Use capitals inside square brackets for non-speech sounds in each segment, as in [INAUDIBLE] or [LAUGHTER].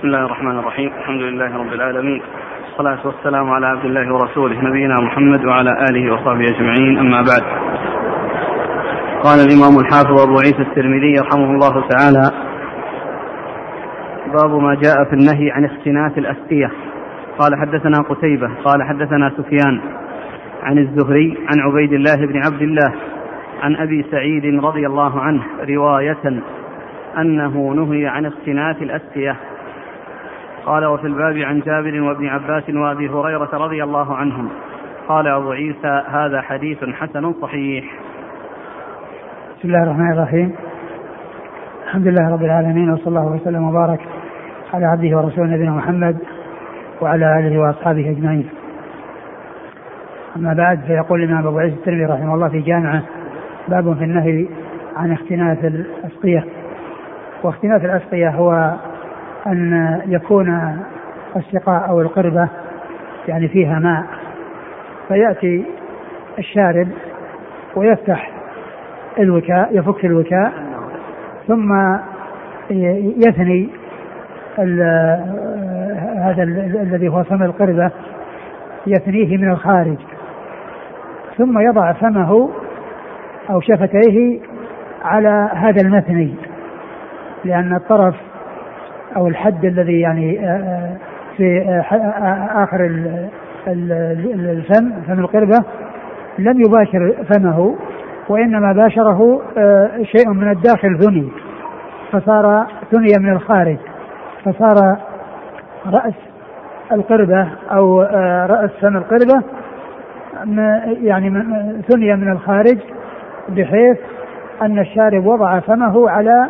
بسم الله الرحمن الرحيم. الحمد لله رب العالمين. والصلاة والسلام على عبد الله ورسوله نبينا محمد وعلى آله وصحبه أجمعين. أما بعد. قال الإمام الحافظ أبو عيسى الترمذي رحمه الله تعالى باب ما جاء في النهي عن اختناث الأسقية قال حدثنا قتيبة قال حدثنا سفيان عن الزهري عن عبيد الله بن عبد الله عن أبي سعيد رضي الله عنه رواية أنه نهي عن اختناث الأسقية قال وفي الباب عن جابر وابن عباس وابي هريرة رضي الله عنهم. قال أبو عيسى هذا حديث حسن صحيح. بسم الله الرحمن الرحيم. الحمد لله رب العالمين وصلى الله وسلم وبارك على عبده ورسوله نبينا محمد وعلى آله وأصحابه أجمعين. أما بعد فيقول الإمام أبو عيسى الترمذي رحمه الله في جامعة باب في النهي عن اختناث الأسقية. واختناث الأسقية هو أن يكون السقاء أو القربة يعني فيها ماء فيأتي الشارب ويفتح الوكاء يفك الوكاء ثم يثني هذا الذي هو فم القربة يثنيه من الخارج ثم يضع فمه أو شفتيه على هذا المثني لأن الطرف أو الحد الذي يعني آه، آه، في آه، آخر الفم فم القربة لم يباشر فمه وإنما باشره شيء من الداخل ثني فصار ثني من الخارج فصار رأس القربة أو رأس فم القربة يعني ثني من الخارج بحيث أن الشارب وضع فمه على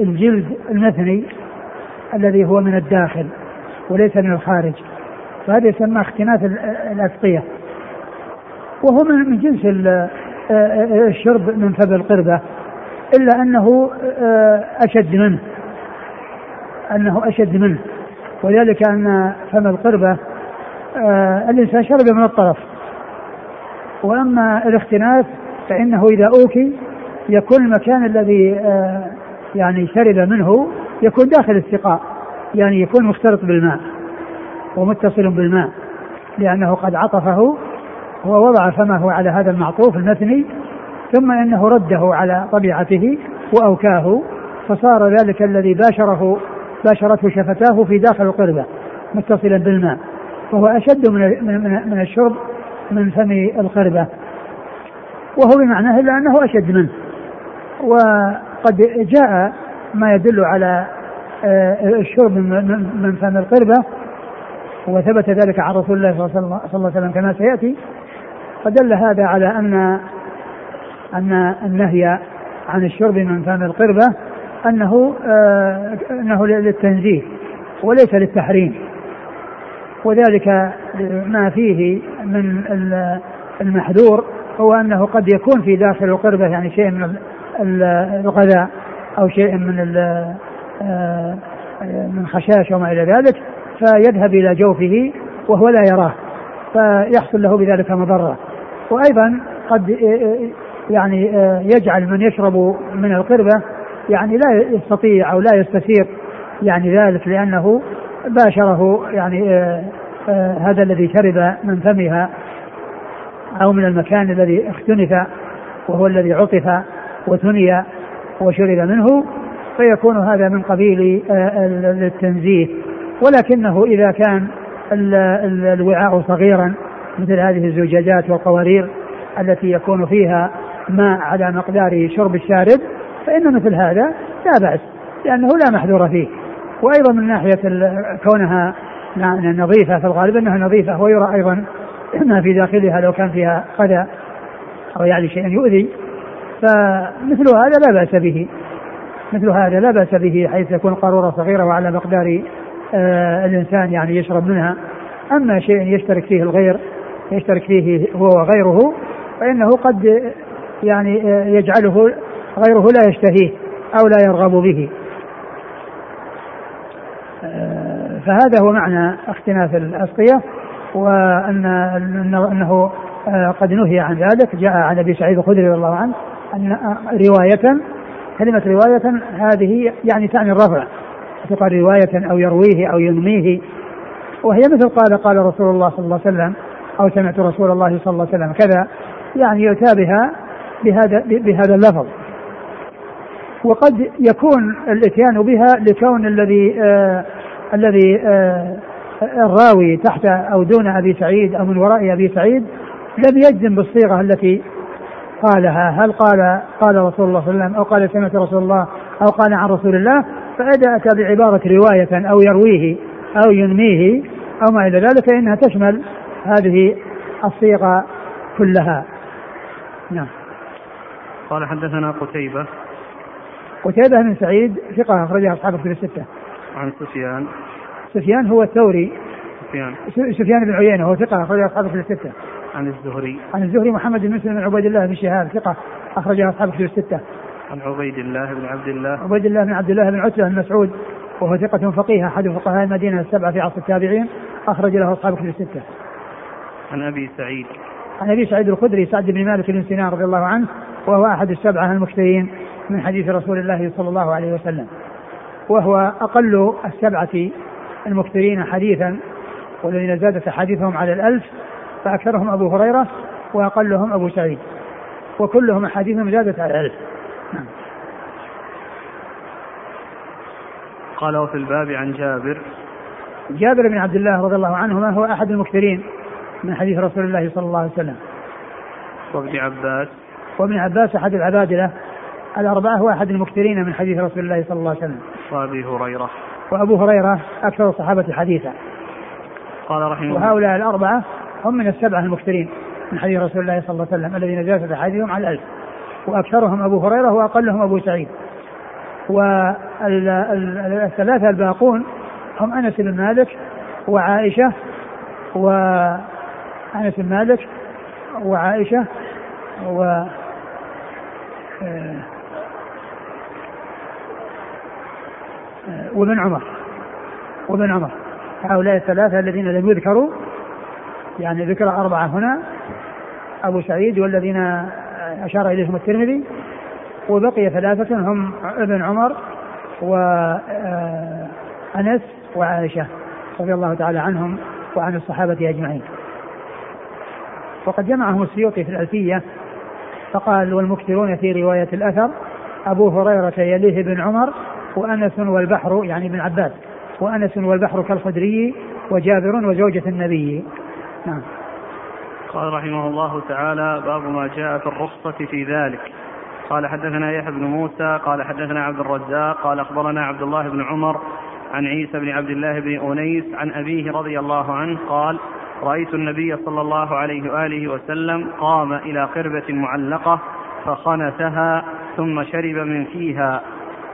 الجلد المثني. الذي هو من الداخل وليس من الخارج. فهذا يسمى اختناث الأسقية وهو من جنس الشرب من فم القربة إلا أنه أشد منه. أنه أشد منه. وذلك أن فم القربة الإنسان شرب من الطرف. وأما الاختناث فإنه إذا أوكي يكون المكان الذي يعني شرب منه يكون داخل السقاء يعني يكون مختلط بالماء ومتصل بالماء لأنه قد عطفه ووضع فمه على هذا المعطوف المثني ثم إنه رده على طبيعته وأوكاه فصار ذلك الذي باشره باشرته شفتاه في داخل القربة متصلا بالماء وهو أشد من من من الشرب من فم القربة. وهو بمعناه إلا أنه أشد منه وقد جاء ما يدل على آه، الشرب من فم القربة. وثبت ذلك عن رسول الله صلى الله عليه وسلم كما سيأتي. فدل هذا على أن أن النهي عن الشرب من فم القربة أنه آه، أنه للتنزيه وليس للتحريم. وذلك ما فيه من المحذور هو أنه قد يكون في داخل القربة يعني شيء من الغذاء. أو شيء من آه، من خشاش وما إلى ذلك فيذهب إلى جوفه وهو لا يراه فيحصل له بذلك مضرة. وأيضا قد آه، آه، يعني يجعل من يشرب من القربة يعني لا يستطيع أو لا يستثير يعني ذلك لأنه باشره يعني هذا الذي شرب من فمها أو من المكان الذي اختنف وهو الذي عطف وثني وشرب منه فيكون هذا من قبيل آه، التنزيه. ولكنه إذا كان الوعاء صغيرا مثل هذه الزجاجات والقوارير التي يكون فيها ماء على مقدار شرب الشارب فإن مثل هذا لا بأس لأنه لا محذور فيه. وأيضا من ناحية كونها نظيفة في الغالب أنها نظيفة ويرى أيضا ما في داخلها لو كان فيها قذى أو يعني شيء يؤذي. فمثل هذا لا بأس به. مثل هذا لا بأس به حيث يكون قارورة صغيرة وعلى مقدار آه الإنسان يعني يشرب منها. أما شيء يشترك فيه الغير يشترك فيه هو وغيره فإنه قد يعني آه يجعله غيره لا يشتهيه أو لا يرغب به. آه فهذا هو معنى اختناث الأسقية وأن أنه آه، قد نهي عن ذلك. جاء عن أبي سعيد الخدري رضي الله عنه رواية كلمة رواية هذه يعني تعني الرفع. ينطق رواية أو يرويه أو ينميه. وهي مثل قال قال رسول الله صلى الله عليه وسلم أو سمعت رسول الله صلى الله عليه وسلم. كذا يعني يؤتى بها بهذا بهذا اللفظ. وقد يكون الإتيان بها لكون الذي آه الذي آه الراوي تحت أو دون أبي سعيد أو من وراء أبي سعيد لم يجزم بالصيغة التي قالها هل قال قال رسول الله صلى الله عليه وسلم أو قال سمعت رسول الله أو قال عن رسول الله؟ فاذا اتى بعبارة رواية أو يرويه أو ينميه أو ما إلى ذلك فإنها تشمل هذه الصيغة كلها. نعم. قال حدثنا قتيبة. قتيبة بن سعيد ثقة أخرجها أصحاب الكتب الستة. عن سفيان. سفيان هو الثوري. سفيان. سفيان بن عيينة هو ثقة أخرجها أصحاب الكتب الستة. عن الزهري عن الزهري محمد بن مسلم بن عبيد الله بن شهاب ثقة أخرجها أصحاب الكتب الستة. عن عبيد الله بن عبد الله عبيد الله بن عبد الله بن عتبة بن مسعود وهو ثقة فقيه أحد فقهاء المدينة السبعة في عصر التابعين أخرج له أصحاب الكتب الستة. عن أبي سعيد عن أبي سعيد الخدري سعد بن مالك بن سنان رضي الله عنه وهو أحد السبعة المكثرين من حديث رسول الله صلى الله عليه وسلم وهو أقل السبعة المكثرين حديثا والذين زادت أحاديثهم على الألف فأكثرهم أبو هريرة وأقلهم أبو سعيد. وكلهم احاديثهم زادت على الالف نعم. قال وفي الباب عن جابر. جابر بن عبد الله رضي الله عنهما هو أحد المكثرين من حديث رسول الله صلى الله عليه وسلم. وابن عباس. وابن عباس أحد العبادلة. الأربعة هو أحد المكثرين من حديث رسول الله صلى الله عليه وسلم. وأبي هريرة. وأبو هريرة أكثر الصحابة حديثا. قال رحمه الله. وهؤلاء الأربعة هم من السبعة المكثرين من حديث رسول الله صلى الله عليه وسلم الذين جازت أحاديثهم على الالف وأكثرهم أبو هريرة وأقلهم أبو سعيد. والثلاثة الباقون هم أنس بن مالك وعائشة وأنس بن مالك وعائشة و آه، آه، وابن عمر. وابن عمر. هؤلاء الثلاثة الذين لم يذكروا يعني ذكر أربعة هنا. أبو سعيد والذين أشار إليهم الترمذي. وبقي ثلاثة هم ابن عمر وأنس آه، وعائشة رضي الله تعالى عنهم وعن الصحابة أجمعين. وقد جمعهم السيوطي في الألفية فقال والمكثرون في رواية الأثر أبو هريرة يليه بن عمر وأنس والبحر يعني ابن عباس وأنس والبحر كالخدري وجابر وزوجة النبي. نعم. قال رحمه الله تعالى باب ما جاء في الرخصة في ذلك. قال حدثنا يحيى بن موسى قال حدثنا عبد الرزاق قال أخبرنا عبد الله بن عمر عن عيسى بن عبد الله بن أنيس عن أبيه رضي الله عنه قال رأيت النبي صلى الله عليه وآله وسلم قام إلى قربة معلقة فخنثها ثم شرب من فيها.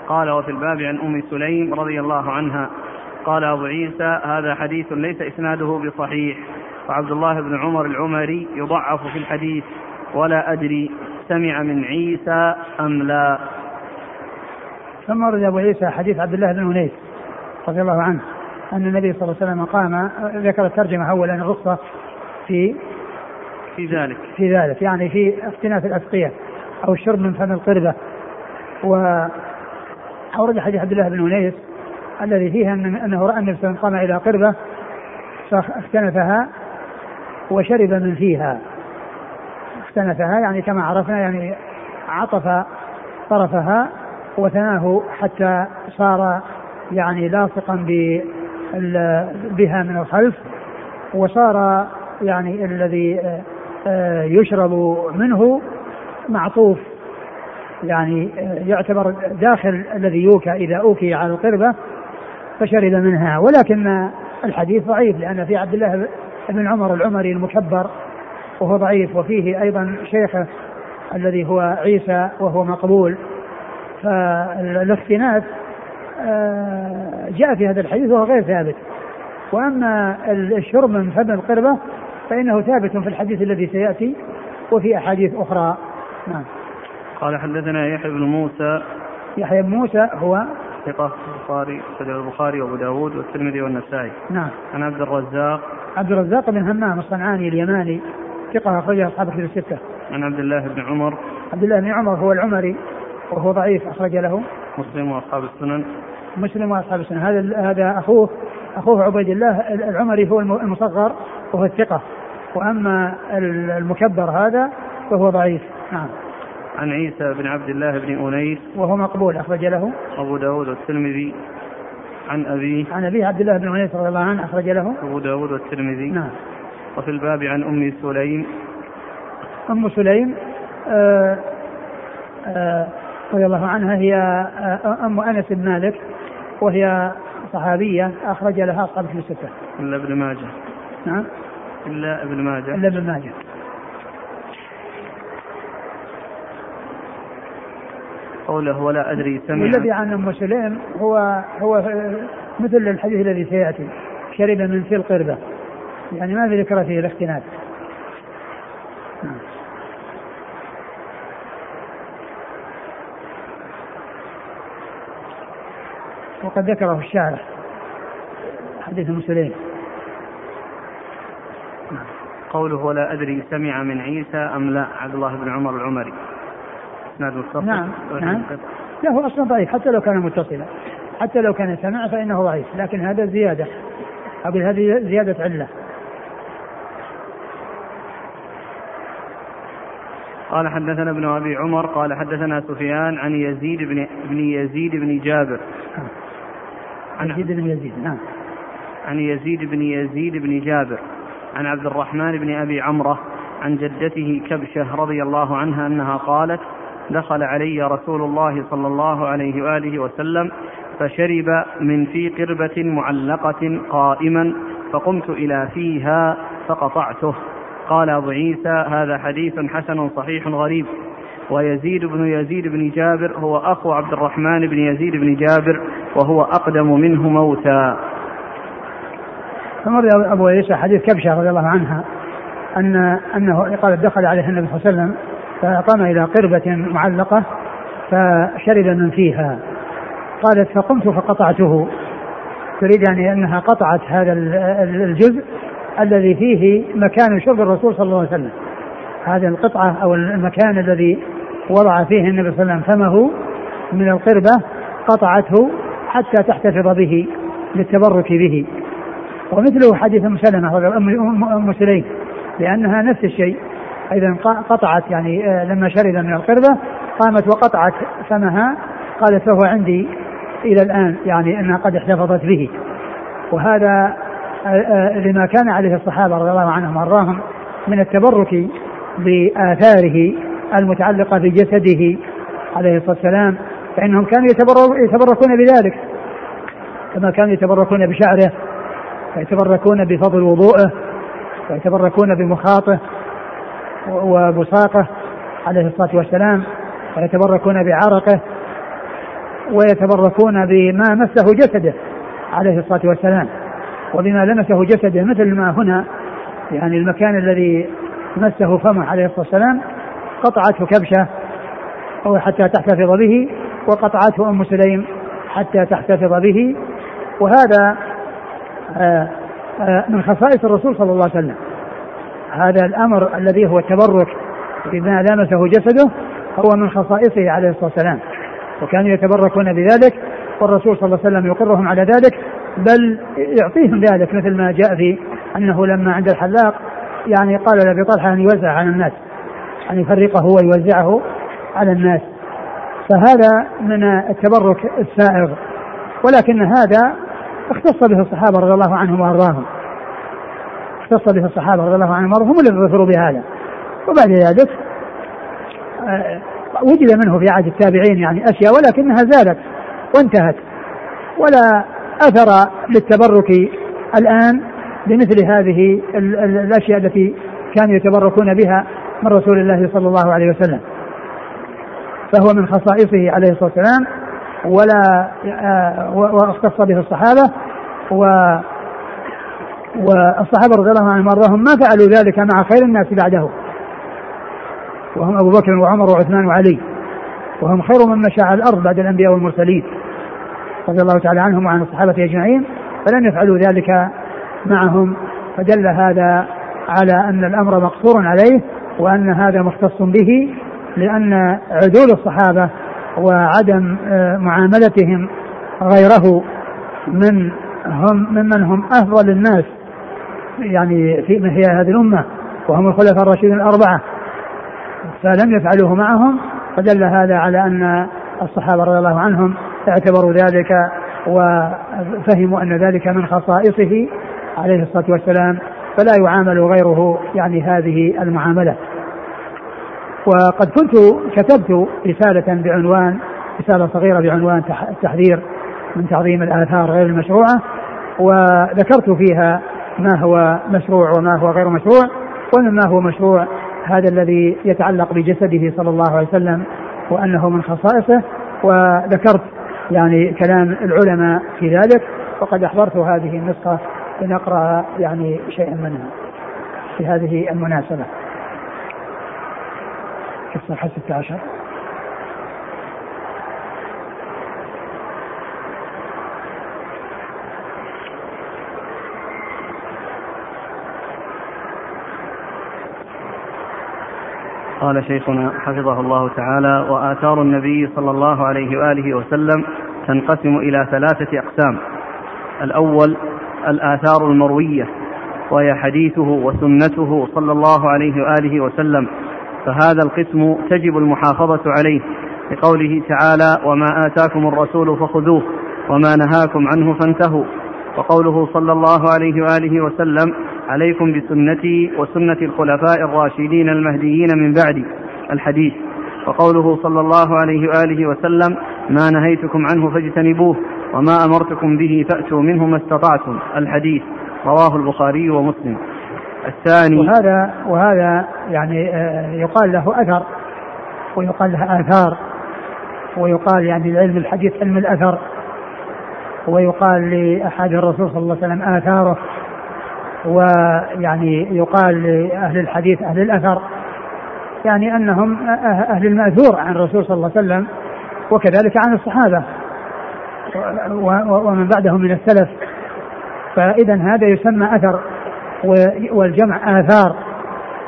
قال وفي الباب عن أم سليم رضي الله عنها. قال أبو عيسى هذا حديث ليس إسناده بصحيح. وعبد الله بن عمر العمري يضعف في الحديث ولا أدري سمع من عيسى أم لا. ثم ورد أبو عيسى حديث عبد الله بن أنيس رضي الله عنه أن النبي صلى الله عليه وسلم قام ذكر الترجمة أولا الرخصة في في ذلك. في ذلك يعني في اختناف الأسقية أو الشرب من فم القربة. و أورد حديث عبد الله بن أنيس الذي فيه أن أنه رأى النبي صلى الله عليه وسلم قام إلى قربة فاختنفها وشرب من فيها. اختنفها يعني كما عرفنا يعني عطف طرفها وثناه حتى صار يعني لاصقا بها من الخلف وصار يعني الذي آه، آه، يشرب منه معطوف. يعني آه، يعتبر داخل الذي يوكى إذا أوكي على القربة فشرب منها. ولكن الحديث ضعيف لأن في عبد الله بن عمر العمري المكبر وهو ضعيف وفيه أيضا شيخه الذي هو عيسى وهو مقبول. فالاختناث آه، جاء في هذا الحديث وهو غير ثابت. وأما الشرب من فم القربة فإنه ثابت في الحديث الذي سيأتي وفي أحاديث أخرى. نعم. قال حدثنا يحيى بن موسى. يحيى بن موسى هو ثقة البخاري سجل البخاري وأبو داود والترمذي والنسائي. نعم. عن عبد الرزاق عبد الرزاق بن همام الصنعاني اليماني ثقة أخرجها أصحاب الكتب الستة. عن عبد الله بن عمر. عبد الله بن عمر هو العمري وهو ضعيف أخرج له. مسلم وأصحاب السنن. مسلم وأصحاب السنة هذا هذا أخوه أخوه عبيد الله العمري هو المصغر وهو الثقة. وأما المكبر هذا فهو ضعيف. نعم. عن عيسى بن عبد الله بن أنيس. وهو مقبول أخرج له. أبو داود والترمذي. عن أبيه عن أبيه عبد الله بن أنيس رضي الله عنه أخرج له. أبو داود والترمذي. نعم. وفي الباب عن أم سليم. أم سليم آه آه رضي الله عنها هي آه أم أنس بن مالك وهي صحابية أخرج لها أصحاب في الستة إلا ابن ماجه. نعم. إلا ابن ماجه. إلا ابن ماجه. قوله ولا أدري سمع والذي عن أم سليم هو هو مثل الحديث الذي سيأتي شرب من في القربة. يعني ما في ذكر فيه الاختناق. وقد ذكره الشارع حديث أم سليم. قوله ولا أدري سمع من عيسى أم لا عبد الله بن عمر العمري. اسناد متصل نعم نعم. لا هو أصلا ضعيف حتى لو كان متصلا. حتى لو كان سمع فإنه ضعيف لكن هذا زيادة. أقول هذه زيادة عله قال حدثنا ابن أبي عمر قال حدثنا سفيان عن يزيد بن بن يزيد بن جابر. عن يزيد بن يزيد نعم. عن يزيد بن يزيد بن جابر. عن عبد الرحمن بن أبي عمرة عن جدته كبشة رضي الله عنها أنها قالت دخل علي رسول الله صلى الله عليه وآله وسلم فشرب من في قربة معلقة قائما فقمت إلى فيها فقطعته. قال أبو عيسى هذا حديث حسن صحيح غريب. ويزيد بن يزيد بن جابر هو أخو عبد الرحمن بن يزيد بن جابر وهو أقدم منه موتا فمر أبو عيسى حديث كبشة رضي الله عنها أن أنه قال دخل عليه النبي صلى الله عليه وسلم فقام إلى قربة معلقة فشرب من فيها. قالت فقمت فقطعته. تريد يعني أنها قطعت هذا الجزء الذي فيه مكان شرب الرسول صلى الله عليه وسلم. هذه القطعة أو المكان الذي وضع فيه النبي صلى الله عليه وسلم فمه من القربة قطعته حتى تحتفظ به للتبرك به. ومثله حديث ام سلمه أم سليم لأنها نفس الشيء. اذا قطعت يعني آه، لما شرب من القربة قامت وقطعت فمها قالت فهو عندي إلى الآن يعني أنها قد احتفظت به. وهذا آه، آه، لما كان عليه الصحابة رضي الله عنهم وأرضاهم من التبرك بآثاره المتعلقة بجسده عليه الصلاة والسلام فإنهم كانوا يتبركون بذلك. كما كانوا يتبركون بشعره ويتبركون بفضل وضوءه ويتبركون بمخاطه وبصاقه عليه الصلاة والسلام ويتبركون بعرقه ويتبركون بما مسه جسده عليه الصلاة والسلام وبما لمسه جسده مثل ما هنا يعني المكان الذي مسه فمه عليه الصلاة والسلام قطعته كبشة أو حتى تحتفظ به وقطعته أم سليم حتى تحتفظ به وهذا آه، آه، من خصائص الرسول صلى الله عليه وسلم. هذا الأمر الذي هو التبرك بما لامسه جسده هو من خصائصه عليه الصلاة والسلام. وكانوا يتبركون بذلك والرسول صلى الله عليه وسلم يقرهم على ذلك بل يعطيهم ذلك مثل ما جاء في أنه لما عند الحلاق يعني قال لأبي طلحة أن يوزع على الناس أن يفرقه ويوزعه على الناس. فهذا من التبرك السائغ. ولكن هذا اختص به الصحابة رضي الله عنهم وأرضاهم. اختص به الصحابة رضي الله عنهم هم الذين ظفروا بهذا. وبعد ذلك آه، وجد منه في عهد التابعين يعني أشياء ولكنها زالت وانتهت. ولا أثر للتبرك الآن بمثل هذه الأشياء التي كانوا يتبركون بها من رسول الله صلى الله عليه وسلم. فهو من خصائصه عليه الصلاة والسلام ولا آه، واختص به الصحابة و والصحابة رضي الله عنهم وأرضاهم ما فعلوا ذلك مع خير الناس بعده. وهم أبو بكر وعمر وعثمان وعلي. وهم خير من مشى على الأرض بعد الأنبياء والمرسلين. رضي الله تعالى عنهم وعن الصحابة أجمعين. فلم يفعلوا ذلك معهم. فدل هذا على أن الأمر مقصور عليه وأن هذا مختص به لأن عدول الصحابة وعدم آه، معاملتهم غيره من هم ممن هم أفضل الناس يعني في هي هذه الأمة وهم الخلفاء الراشدين الأربعة فلم يفعلوه معهم فدل هذا على أن الصحابة رضي الله عنهم اعتبروا ذلك وفهموا أن ذلك من خصائصه عليه الصلاة والسلام فلا يعامل غيره يعني هذه المعاملة. وقد كنت كتبت رسالة بعنوان رسالة صغيرة بعنوان التحذير من تعظيم الآثار غير المشروعة وذكرت فيها ما هو مشروع وما هو غير مشروع ومما هو مشروع هذا الذي يتعلق بجسده صلى الله عليه وسلم وأنه من خصائصه وذكرت يعني كلام العلماء في ذلك وقد أحضرت هذه النسخة لنقرأ يعني شيئا منها في هذه المناسبة. في الصفحه 16 قال شيخنا حفظه الله تعالى وآثار النبي صلى الله عليه وآله وسلم تنقسم إلى ثلاثة أقسام. الأول الآثار المروية وهي حديثه وسنته صلى الله عليه وآله وسلم. فهذا القسم تجب المحافظة عليه لقوله تعالى وما آتاكم الرسول فخذوه وما نهاكم عنه فانتهوا. وقوله صلى الله عليه وآله وسلم عليكم بسنتي وسنة الخلفاء الراشدين المهديين من بعدي. الحديث. وقوله صلى الله عليه وآله وسلم ما نهيتكم عنه فاجتنبوه وما أمرتكم به فأتوا منه ما استطعتم. الحديث. رواه البخاري ومسلم. الثاني. وهذا وهذا يعني آه، يقال له أثر ويقال له آثار ويقال يعني العلم الحديث علم الأثر ويقال لأحد الرسول صلى الله عليه وسلم آثاره. ويعني يقال لأهل الحديث أهل الأثر يعني أنهم أهل المأثور عن الرسول صلى الله عليه وسلم وكذلك عن الصحابة ومن بعدهم من السلف. فإذا هذا يسمى أثر والجمع آثار.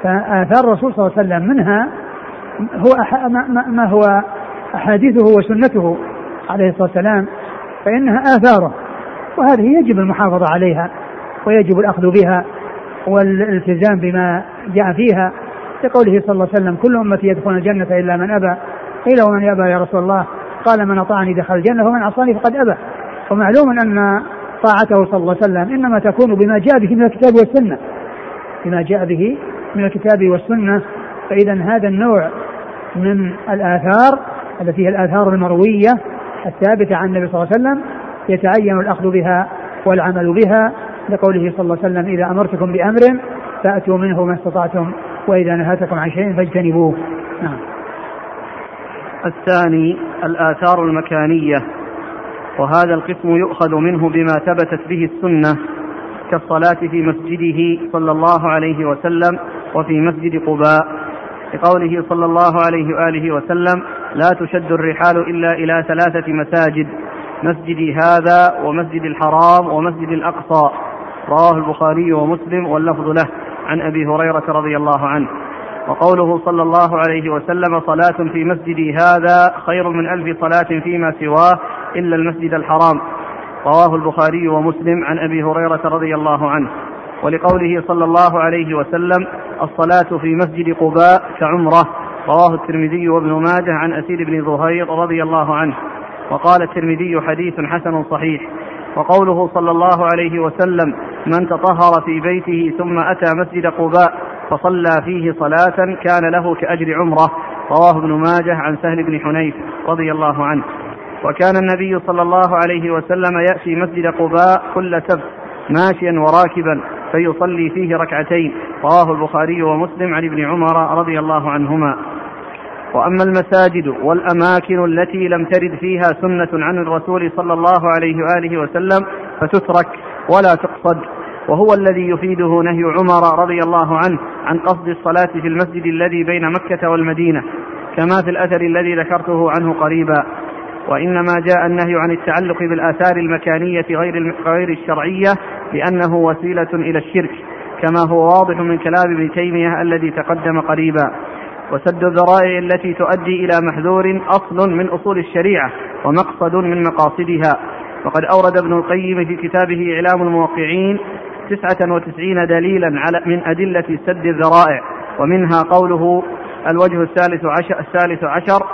فآثار الرسول صلى الله عليه وسلم منها هو ما هو أحاديثه وسنته عليه الصلاة والسلام فإنها آثاره وهذه يجب المحافظة عليها. ويجب الأخذ بها والالتزام بما جاء فيها لقوله صلى الله عليه وسلم كل أمتي يدخلون الجنة إلا من أبى. قيل ومن يأبى يا رسول الله؟ قال من أطاعني دخل الجنة ومن عصاني فقد أبى. ومعلوم أن طاعته صلى الله عليه وسلم إنما تكون بما جاء به من الكتاب والسنة. بما جاء به من الكتاب والسنة. فإذا هذا النوع من الآثار التي هي الآثار المروية الثابتة عن النبي صلى الله عليه وسلم يتعين الأخذ بها والعمل بها لقوله صلى الله عليه وسلم إذا أمرتكم بأمر فأتوا منه ما استطعتم وإذا نهاتكم عن شيء فاجتنبوه. نعم. الثاني الآثار المكانية وهذا القسم يؤخذ منه بما ثبتت به السنة كالصلاة في مسجده صلى الله عليه وسلم وفي مسجد قباء. لقوله صلى الله عليه وآله وسلم لا تشد الرحال إلا إلى ثلاثة مساجد مسجدي هذا ومسجد الحرام ومسجد الأقصى. رواه البخاري ومسلم واللفظ له عن أبي هريرة رضي الله عنه. وقوله صلى الله عليه وسلم صلاة في مسجدي هذا خير من ألف صلاة فيما سواه إلا المسجد الحرام. رواه البخاري ومسلم عن أبي هريرة رضي الله عنه. ولقوله صلى الله عليه وسلم الصلاة في مسجد قباء كعمرة. رواه الترمذي وابن ماجه عن أسير بن ظهير رضي الله عنه. وقال الترمذي حديث حسن صحيح. وقوله صلى الله عليه وسلم من تطهر في بيته ثم أتى مسجد قباء فصلى فيه صلاة كان له كأجر عمرة. رواه ابن ماجه عن سهل بن حنيف رضي الله عنه. وكان النبي صلى الله عليه وسلم يأتي مسجد قباء كل سبت ماشيا وراكبا فيصلي فيه ركعتين. رواه البخاري ومسلم عن ابن عمر رضي الله عنهما. وأما المساجد والأماكن التي لم ترد فيها سنة عن الرسول صلى الله عليه وآله وسلم فتترك ولا تقصد. وهو الذي يفيده نهي عمر رضي الله عنه عن قصد الصلاة في المسجد الذي بين مكة والمدينة كما في الأثر الذي ذكرته عنه قريبا. وإنما جاء النهي عن التعلق بالآثار المكانية غير غير الشرعية لأنه وسيلة إلى الشرك كما هو واضح من كلام ابن تيمية الذي تقدم قريبا. وسد الذرائع التي تؤدي إلى محذور أصل من أصول الشريعة ومقصد من مقاصدها. وقد أورد ابن القيم في كتابه إعلام الموقعين تسعة وتسعين دليلا على من أدلة سد الذرائع ومنها قوله الوجه الثالث عشر, الثالث عشر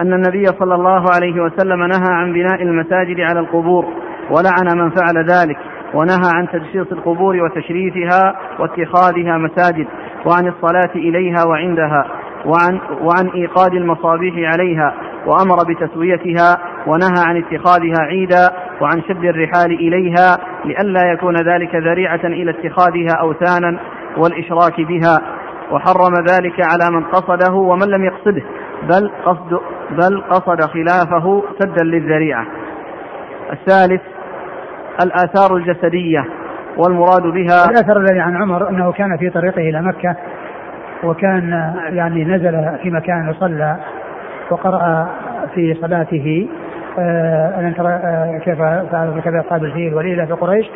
أن النبي صلى الله عليه وسلم نهى عن بناء المساجد على القبور ولعن من فعل ذلك. ونهى عن تجسيس القبور وتشريفها واتخاذها مساجد وعن الصلاة إليها وعندها وعن, وعن إيقاد المصابيح عليها وأمر بتسويتها ونهى عن اتخاذها عيدا وعن شد الرحال إليها لئلا يكون ذلك ذريعة إلى اتخاذها أوثانا والإشراك بها. وحرم ذلك على من قصده ومن لم يقصده بل قصد بل قصد خلافه سدا للذريعة. الثالث الآثار الجسدية والمراد بها الأثر الذي عن عمر أنه كان في طريقه إلى مكة وكان يعني نزل في مكان صلى وقرأ في صلاته آه، ألم ترى آه، كيف فعل كذا أصحاب الفيل وليلة في قريش؟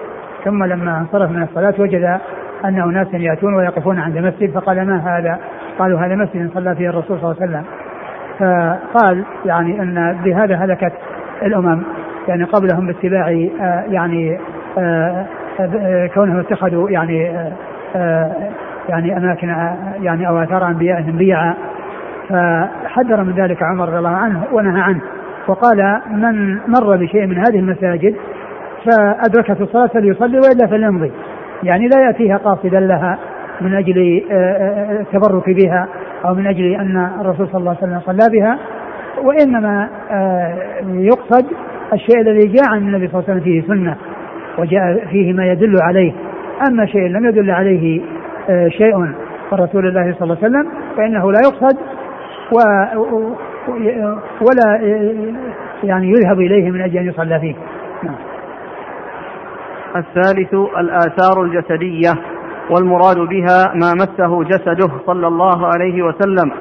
ثم لما انصرف من الصلاة وجد أن أناسا يأتون ويقفون عند مسجد فقال ما هذا؟ قالوا هذا مسجد صلى فيه الرسول صلى الله عليه وسلم. فقال يعني أن بهذا هلكت الأمم. يعني قبلهم باتباع آه، يعني كونهم اتخذوا يعني يعني أماكن يعني أو آثار انبيائهم بيعا فحذر من ذلك عمر رضي الله عنه ونهى عنه وقال من مر بشيء من هذه المساجد فأدركته الصلاة فليصلي وإلا فليمضي. يعني لا يأتيها قاصدا لها من آه، آه، التبرك بها أو من أجل أن الرسول صلى الله عليه وسلم صلى بها وإنما آه، يقصد الشيء الذي جاء عن النبي صلى الله عليه وسلم فيه سنة وجاء فيه ما يدل عليه. أما شيء لم يدل عليه شيء من رسول الله صلى الله عليه وسلم فإنه لا يقصد و ولا يعني يذهب إليه من أجل أن يصلى فيه. نعم. الثالث الآثار الجسدية والمراد بها ما مسه جسده صلى الله عليه وسلم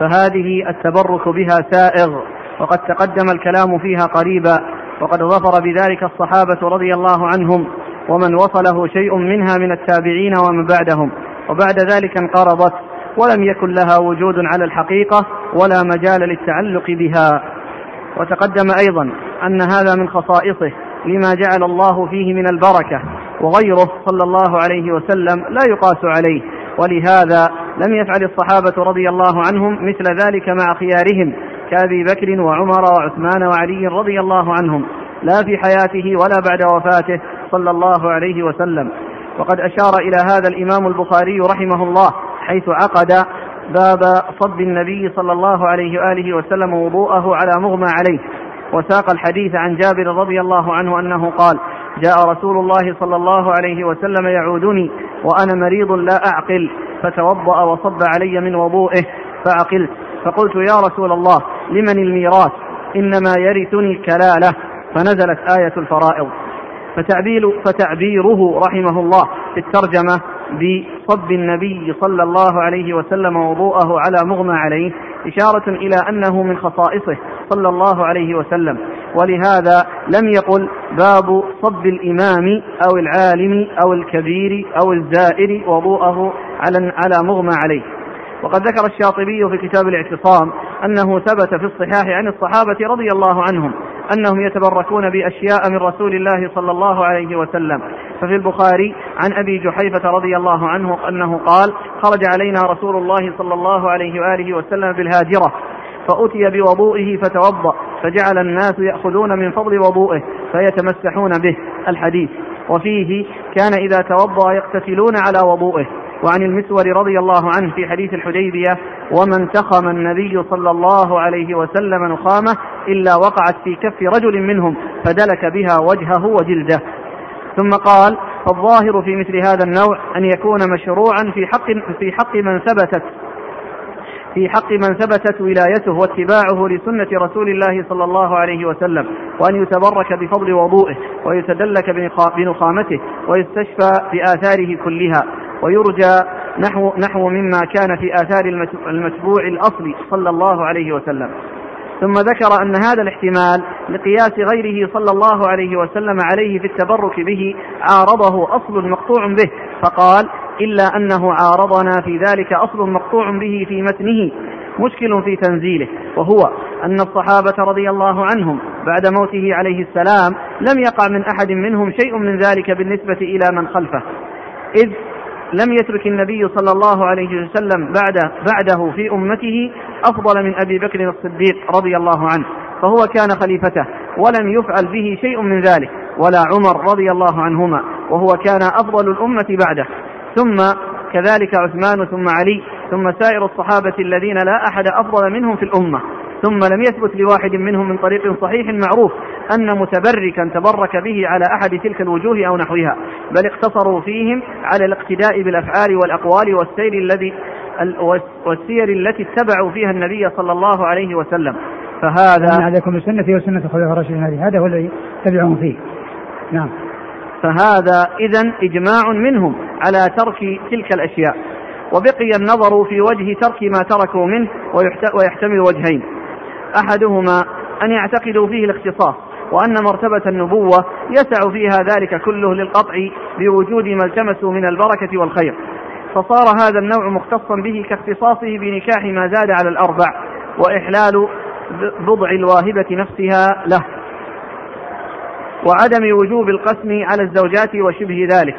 فهذه التبرك بها سائغ وقد تقدم الكلام فيها قريبا. وقد ظفر بذلك الصحابة رضي الله عنهم ومن وصله شيء منها من التابعين ومن بعدهم. وبعد ذلك انقرضت ولم يكن لها وجود على الحقيقة ولا مجال للتعلق بها. وتقدم أيضا أن هذا من خصائصه لما جعل الله فيه من البركة وغيره صلى الله عليه وسلم لا يقاس عليه. ولهذا لم يفعل الصحابة رضي الله عنهم مثل ذلك مع خيارهم كأبي بكر وعمر وعثمان وعلي رضي الله عنهم لا في حياته ولا بعد وفاته صلى الله عليه وسلم. وقد أشار إلى هذا الإمام البخاري رحمه الله حيث عقد باب صب النبي صلى الله عليه وآله وسلم وضوءه على مغمى عليه. وساق الحديث عن جابر رضي الله عنه أنه قال جاء رسول الله صلى الله عليه وسلم يعودني وأنا مريض لا أعقل فتوضأ وصب علي من وضوئه فعقلت. فقلت يا رسول الله لمن الميراث؟ إنما يرثني الكلالة. فنزلت آية الفرائض. فتعبير فتعبيره رحمه الله في الترجمة بصب النبي صلى الله عليه وسلم وضوءه على مغمى عليه إشارة إلى أنه من خصائصه صلى الله عليه وسلم. ولهذا لم يقل باب صب الإمام أو العالم أو الكبير أو الزائر وضوءه على على مغمى عليه. وقد ذكر الشاطبي في كتاب الاعتصام أنه ثبت في الصحاح عن الصحابة رضي الله عنهم أنهم يتبركون بأشياء من رسول الله صلى الله عليه وسلم. ففي البخاري عن أبي جحيفة رضي الله عنه أنه قال خرج علينا رسول الله صلى الله عليه وآله وسلم بالهاجرة فأتي بوضوئه فتوضأ فجعل الناس يأخذون من فضل وضوئه فيتمسحون به. الحديث. وفيه كان إذا توضأ يقتتلون على وضوئه. وعن المسور رضي الله عنه في حديث الحديبية ومن تخم النبي صلى الله عليه وسلم نخامة إلا وقعت في كف رجل منهم فدلك بها وجهه وجلده. ثم قال فالظاهر في مثل هذا النوع أن يكون مشروعا في حق في حق من ثبتت في حق من ثبتت ولايته واتباعه لسنة رسول الله صلى الله عليه وسلم وأن يتبرك بفضل وضوئه ويتدلك بنخامته ويستشفى بآثاره كلها. ويرجى نحو نحو مما كان في آثار المتبوع الأصلي صلى الله عليه وسلم. ثم ذكر أن هذا الاحتمال لقياس غيره صلى الله عليه وسلم عليه في التبرك به عارضه أصل مقطوع به. فقال إلا أنه عارضنا في ذلك أصل مقطوع به في متنه مشكل في تنزيله. وهو أن الصحابة رضي الله عنهم بعد موته عليه السلام لم يقع من أحد منهم شيء من ذلك بالنسبة إلى من خلفه. إذ لم يترك النبي صلى الله عليه وسلم بعد بعده في أمته أفضل من أبي بكر الصديق رضي الله عنه فهو كان خليفته ولم يفعل به شيء من ذلك ولا عمر رضي الله عنهما وهو كان أفضل الأمة بعده. ثم كذلك عثمان ثم علي ثم سائر الصحابة الذين لا أحد أفضل منهم في الأمة. ثم لم يثبت لواحد منهم من طريق صحيح معروف أن متبركا تبرك به على أحد تلك الوجوه أو نحوها بل اقتصروا فيهم على الاقتداء بالأفعال والأقوال والسير الذي والسير التي اتبعوا فيها النبي صلى الله عليه وسلم. فهذا عليكم بسنتي وسنة الخلفاء الراشدين هذا هو الذي تبعهم فيه. نعم. فهذا إذا إجماع منهم على ترك تلك الأشياء وبقي النظر في وجه ترك ما تركوا منه ويحتمل وجهين. أحدهما أن يعتقدوا فيه الاختصاص وأن مرتبة النبوة يسع فيها ذلك كله للقطع بوجود ما التمسوا من البركة والخير. فصار هذا النوع مختصا به كاختصاصه بنكاح ما زاد على الأربع وإحلال بضع الواهبة نفسها له. وعدم وجوب القسم على الزوجات وشبه ذلك.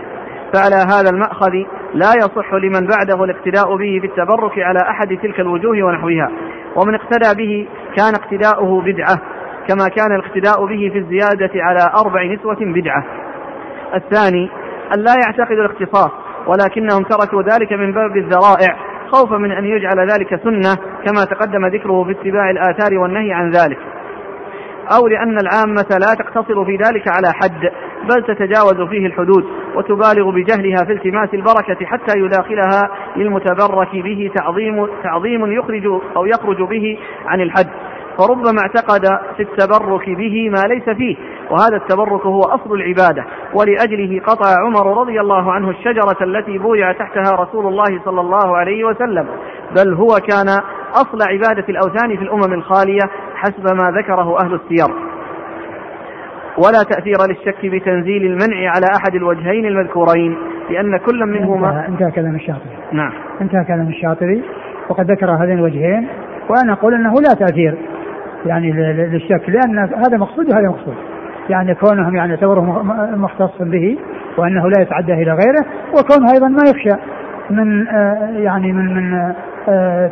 فعلى هذا المأخذ لا يصح لمن بعده الاقتداء به بالتبرك على أحد تلك الوجوه ونحوها. ومن اقتدى به كان اقتداؤه بدعة. كما كان الاقتداء به في الزيادة على أربع نسوة بدعة. الثاني أن لا يعتقد الاختصاص ولكنهم تركوا ذلك من باب الذرائع خوفا من أن يجعل ذلك سنة كما تقدم ذكره في اتباع الآثار والنهي عن ذلك. أو لأن العامة لا تقتصر في ذلك على حد بل تتجاوز فيه الحدود وتبالغ بجهلها في التماس البركة حتى يداخلها للمتبرك به تعظيم تعظيم يخرج أو يخرج به عن الحد. فربما اعتقد في التبرك به ما ليس فيه وهذا التبرك هو أصل العبادة. ولأجله قطع عمر رضي الله عنه الشجرة التي بويع تحتها رسول الله صلى الله عليه وسلم. بل هو كان أصل عبادة الأوثان في الأمم الخالية حسب ما ذكره أهل السير. ولا تأثير للشك بتنزيل المنع على أحد الوجهين المذكورين لأن كل منهما انتهى, كلام الشاطبي. نعم. انتهى كلام الشاطبي وقد ذكر هذين الوجهين وأنا أقول أنه لا تأثير. يعني للشك. لأن هذا مقصود وهذا مقصود. يعني كونهم يعني يعتبره مختص به وأنه لا يتعدى إلى غيره وكونه أيضا ما يخشى من آه يعني من من آه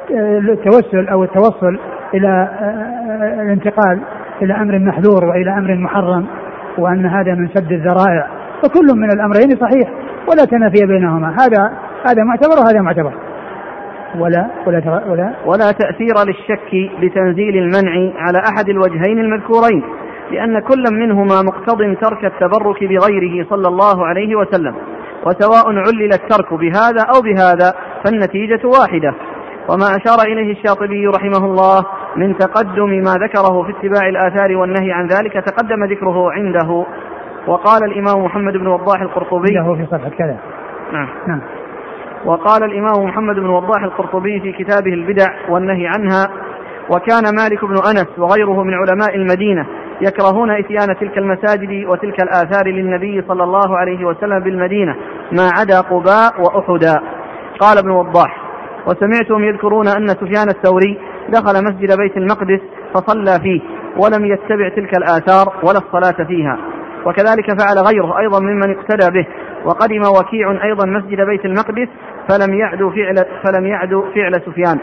التوسل أو التوصل إلى آه الانتقال إلى أمر محذور وإلى أمر محرم وأن هذا من سد الذرائع. فكل من الأمرين صحيح ولا تنافي بينهما. هذا هذا معتبر وهذا معتبر. ولا ولا ولا ولا تأثير للشك بتنزيل المنع على أحد الوجهين المذكورين لأن كل منهما مقتض ترك التبرك بغيره صلى الله عليه وسلم وسواء علل الترك بهذا أو بهذا فالنتيجة واحدة. وما أشار إليه الشاطبي رحمه الله من تقدم ما ذكره في اتباع الآثار والنهي عن ذلك تقدم ذكره عنده وقال الإمام محمد بن وضاح القرطبي. عنده في صفحة كذا. نعم. نعم. وقال الإمام محمد بن وضاح القرطبي في كتابه البدع والنهي عنها وكان مالك بن أنس وغيره من علماء المدينة يكرهون إتيان تلك المساجد وتلك الآثار للنبي صلى الله عليه وسلم بالمدينة ما عدا قباء وأحدا. قال ابن وضاح وسمعتهم يذكرون أن سفيان الثوري دخل مسجد بيت المقدس فصلى فيه ولم يتبع تلك الآثار ولا الصلاة فيها. وكذلك فعل غيره أيضا ممن اقتدى به وقدم وكيع أيضا مسجد بيت المقدس فلم يعدوا فعل فلم يعدوا فعل سفيان.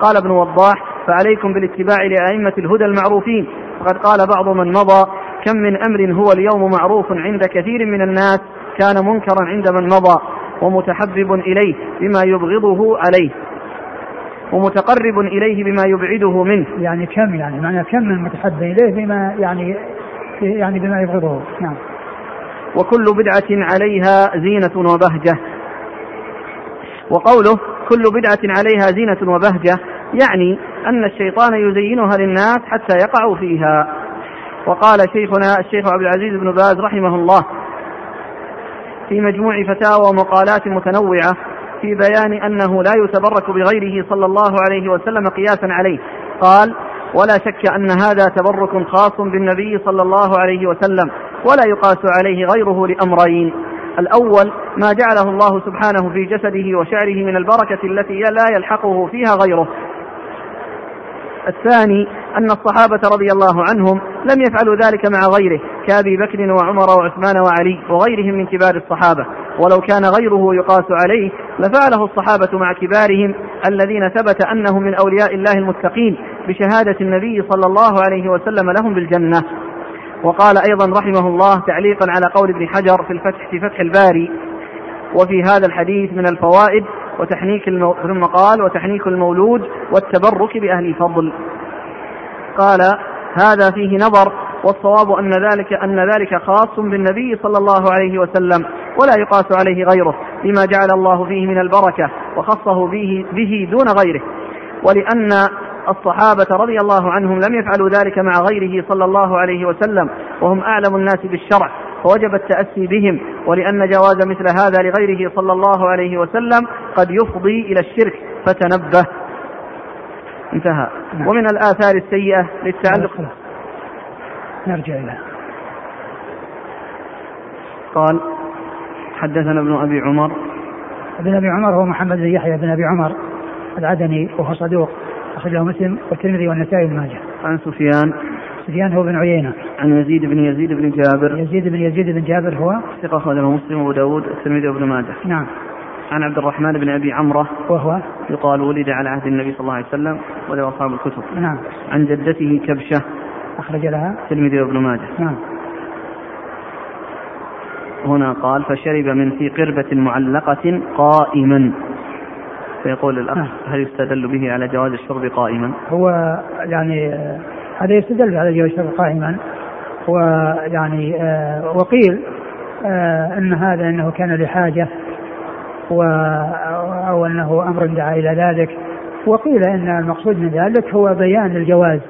قال ابن وضاح فعليكم بالاتباع لأئمة الهدى المعروفين. فقد قال بعض من مضى كم من أمر هو اليوم معروف عند كثير من الناس كان منكرا عند من مضى ومتحبب إليه بما يبغضه عليه. ومتقرب إليه بما يبعده منه. يعني كم يعني؟ معنى كم من متحبب إليه بما يعني يعني بما يبغضه. نعم. وكل بدعة عليها زينة وبهجة. وقوله كل بدعة عليها زينة وبهجة يعني أن الشيطان يزينها للناس حتى يقعوا فيها. وقال شيخنا الشيخ عبد العزيز بن باز رحمه الله في مجموع فتاوى ومقالات متنوعة في بيان أنه لا يتبرك بغيره صلى الله عليه وسلم قياسا عليه. قال ولا شك أن هذا تبرك خاص بالنبي صلى الله عليه وسلم ولا يقاس عليه غيره لأمرين. الأول ما جعله الله سبحانه في جسده وشعره من البركة التي لا يلحقه فيها غيره. الثاني أن الصحابة رضي الله عنهم لم يفعلوا ذلك مع غيره كأبي بكر وعمر وعثمان وعلي وغيرهم من كبار الصحابة. ولو كان غيره يقاس عليه لفعله الصحابة مع كبارهم الذين ثبت أنهم من أولياء الله المتقين بشهادة النبي صلى الله عليه وسلم لهم بالجنة. وقال أيضا رحمه الله تعليقا على قول ابن حجر في الفتح في فتح الباري وفي هذا الحديث من الفوائد وتحنيك المو... ثم قال وتحنيك المولود والتبرك بأهل الفضل. قال هذا فيه نظر والصواب أن ذلك أن ذلك خاص بالنبي صلى الله عليه وسلم ولا يقاس عليه غيره لما جعل الله فيه من البركة وخصه به, به دون غيره. ولأن الصحابة رضي الله عنهم لم يفعلوا ذلك مع غيره صلى الله عليه وسلم وهم أعلم الناس بالشرع فوجب التأسي بهم ولأن جواز مثل هذا لغيره صلى الله عليه وسلم قد يفضي إلى الشرك فتنبه. انتهى. نعم. ومن الآثار السيئة للتعلق. نرجع إلى. قال حدثنا ابن أبي عمر. ابن أبي عمر هو محمد بن يحيى بن أبي عمر العدني وهو صدوق. أخرجه مسلم والترمذي والنسائي بن ماجه. عن سفيان. سفيان هو بن عيينة. عن يزيد بن يزيد بن جابر. يزيد بن يزيد بن جابر هو؟ ثقة أخرجه مسلم وأبو داود الترمذي وابن ماجه. نعم. عن عبد الرحمن بن أبي عمرة. وهو؟ يقال ولد على عهد النبي صلى الله عليه وسلم وله أصحاب الكتب. نعم. عن جدته كبشة. أخرج لها؟ الترمذي وابن ماجه. نعم. هنا قال فشرب من في قربة معلقة قائما. فيقول الأخ نعم. هل يستدل به على جواز الشرب قائما؟ هو يعني هذا يستدل على جواز الشرب قائما ويعني آه، وقيل آه، إن هذا إنه كان لحاجة و أو إنه أمر دعا إلى ذلك وقيل إن المقصود من ذلك هو بيان الجواز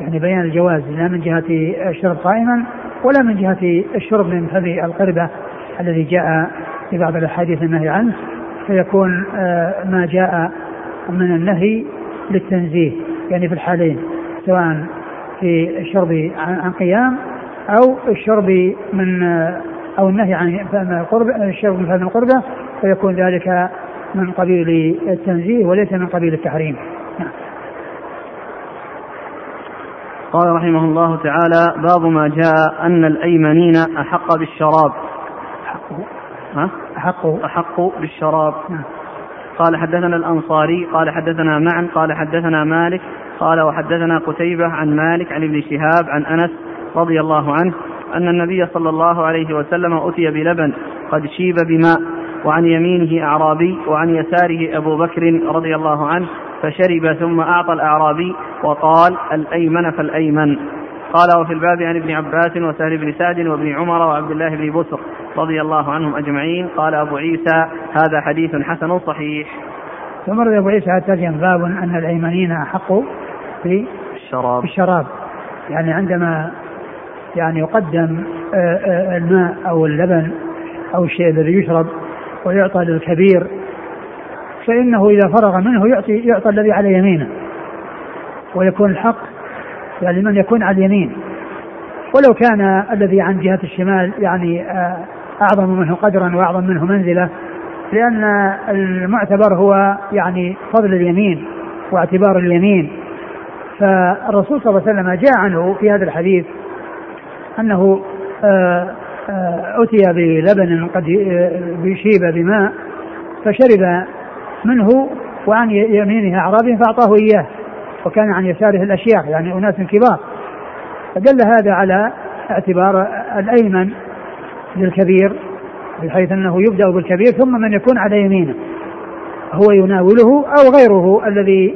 يعني بيان الجواز لا من جهة الشرب قائما ولا من جهة الشرب من فم القربة الذي جاء في بعض الأحاديث النهي عنه فيكون آه، ما جاء من النهي للتنزيه يعني في الحالين سواء في الشرب عن قيام أو الشرب من آه، أو النهي عن فم القربة الشرب من فم القربة فيكون ذلك من قبيل التنزيه وليس من قبيل التحريم نعم. قال رحمه الله تعالى باب ما جاء أن الأيمنين أحق بالشراب ها؟ أحق أحق بالشراب نعم. قال حدثنا الأنصاري قال حدثنا معا قال حدثنا مالك قال وحدثنا قتيبة عن مالك عن ابن شهاب عن أنس رضي الله عنه أن النبي صلى الله عليه وسلم أتي بلبن قد شيب بماء وعن يمينه أعرابي وعن يساره أبو بكر رضي الله عنه فشرب ثم أعطى الأعرابي وقال الأيمن فالأيمن قال وفي الباب عن ابن عباس وسهل بن سعد وابن عمر وعبد الله بن بسر رضي الله عنهم أجمعين. قال أبو عيسى هذا حديث حسن صحيح. ثم رد أبو عيسى الترجم باب أن الأيمنين أحق في الشراب. الشراب. يعني عندما يعني يقدم آه، آه، الماء أو اللبن أو الشيء الذي يشرب ويعطى للكبير فإنه إذا فرغ منه يعطي يعطى الذي على يمينه ويكون الحق يعني من يكون على اليمين. ولو كان الذي عن جهة الشمال يعني آه، أعظم منه قدرا وأعظم منه منزلة لأن المعتبر هو يعني فضل اليمين واعتبار اليمين. فالرسول صلى الله عليه وسلم جاء عنه في هذا الحديث أنه آه، آه، أتي بلبن قد بشيب بماء فشرب منه وعن يمينه أعرابي فأعطاه إياه. وكان عن يساره الأشياخ يعني أناس كبار. فدل هذا على اعتبار الأيمن للكبير بحيث أنه يبدأ بالكبير ثم من يكون على يمينه. هو يناوله أو غيره الذي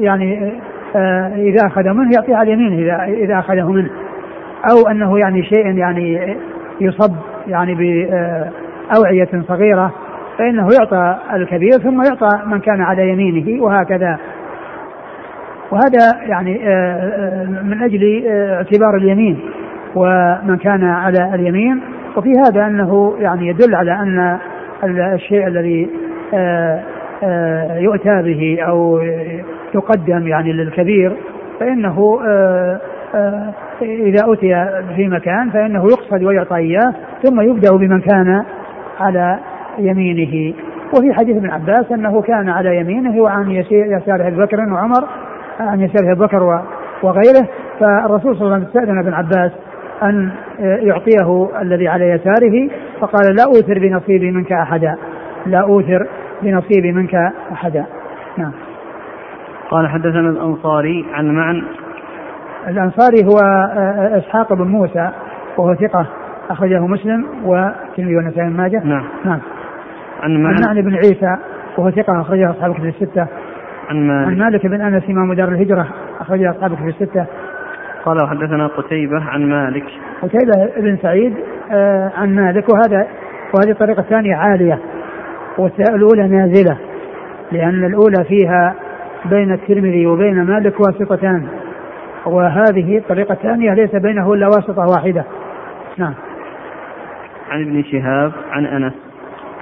يعني آه، إذا أخذ منه يعطيه على يمينه إذا إذا أخذه منه. أو أنه يعني شيء يعني يصب يعني بأوعية صغيرة فإنه يعطى الكبير ثم يعطى من كان على يمينه وهكذا وهذا يعني آه، آه، من أجل آه، اعتبار اليمين ومن كان على اليمين. وفي هذا أنه يعني يدل على أن الشيء الذي يؤتى به أو يقدم يعني للكبير فإنه إذا أتي في مكان فإنه يقصد ويعطى إياه ثم يبدأ بمن كان على يمينه. وفي حديث ابن عباس أنه كان على يمينه وعن يساره أبي بكر وعمر عن يساره ابو بكر وغيره فالرسول صلى الله عليه وسلم استأذن ابن عباس أن يعطيه الذي على يساره فقال لا أوثر بنصيبي منك أحدا. لا أوثر بنصيبي منك أحدا. نعم. قال حدثنا الأنصاري عن معن. الأنصاري هو إسحاق بن موسى وهو ثقة أخرجه مسلم والترمذي والنسائي بن ماجه. نعم. نعم. عن معن. عن بن عيسى وهو ثقة أخرجه أصحاب الكتب الستة. عن مالك. عن مالك بن أنس إمام دار الهجرة اخرجه أصحاب الكتب الستة. قال وحدثنا قتيبة عن مالك. قتيبة بن سعيد آه عن مالك وهذا وهذه الطريقة الثانية عالية والأولى نازلة لأن الأولى فيها بين الترمذي وبين مالك واسطتان وهذه الطريقة الثانية ليس بينه إلا واسطة واحدة. نعم. عن ابن شهاب عن أنس.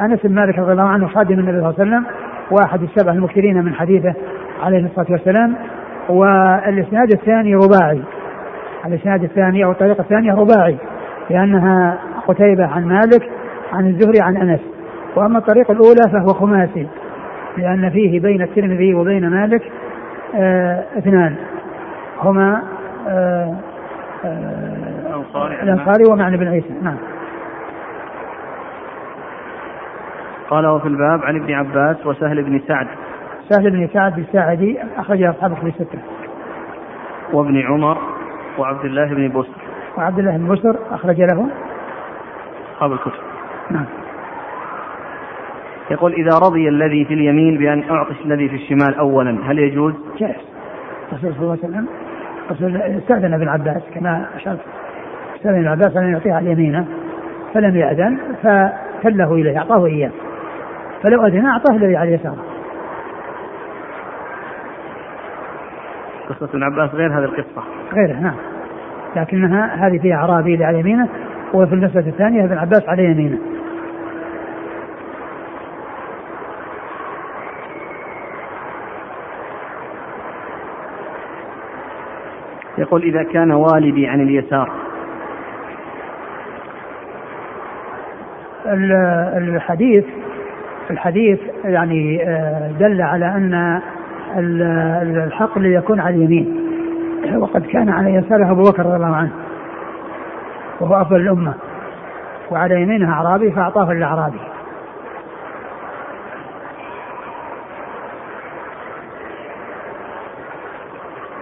أنس بن مالك رضي الله عنه خادم النبي صلى الله عليه وسلم واحد السبع المكثرين من حديثه عليه الصلاة والسلام والإسناد الثاني رباعي. الإسناد الثاني أو الطريقة الثانية رباعي لأنها قتيبة عن مالك عن الزهري عن أنس. وأما الطريقة الأولى فهو خماسي لأن فيه بين الترمذي وبين مالك آه اثنان. هما آه آه الأنصاري ومعنى بن عيسى. نعم. قال وفي الباب عن ابن عباس وسهل بن سعد. سهل بن سعد الساعدي أخرج أصحاب الكتب الستة. وابن عمر وعبد الله بن بسر. وعبد الله بن بسر أخرج له. أصحاب الكتب. نعم. يقول إذا رضي الذي في اليمين بأن أعطش الذي في الشمال أولا هل يجوز؟ جائز. الرسول صلى الله عليه وسلم استأذن ابن عباس كما أشرت. استأذن ابن عباس أن يعطيه على يمينه فلم يأذن فكله إليه أعطاه إياه. فلو أذن أعطاه الذي على يساره قصة ابن عباس غير هذه القصة. غيره نعم. لكنها هذه فيها أعرابي اللي على يمينه وفي المسألة الثانية ابن عباس على يمينه. يقول إذا كان والدي عن اليسار. الحديث الحديث يعني دل على أن الحقل يكون على اليمين. وقد كان على يساره أبو بكر رضي الله عنه وهو أفضل الأمة وعلى يمينه أعرابي فأعطاه الأعرابي.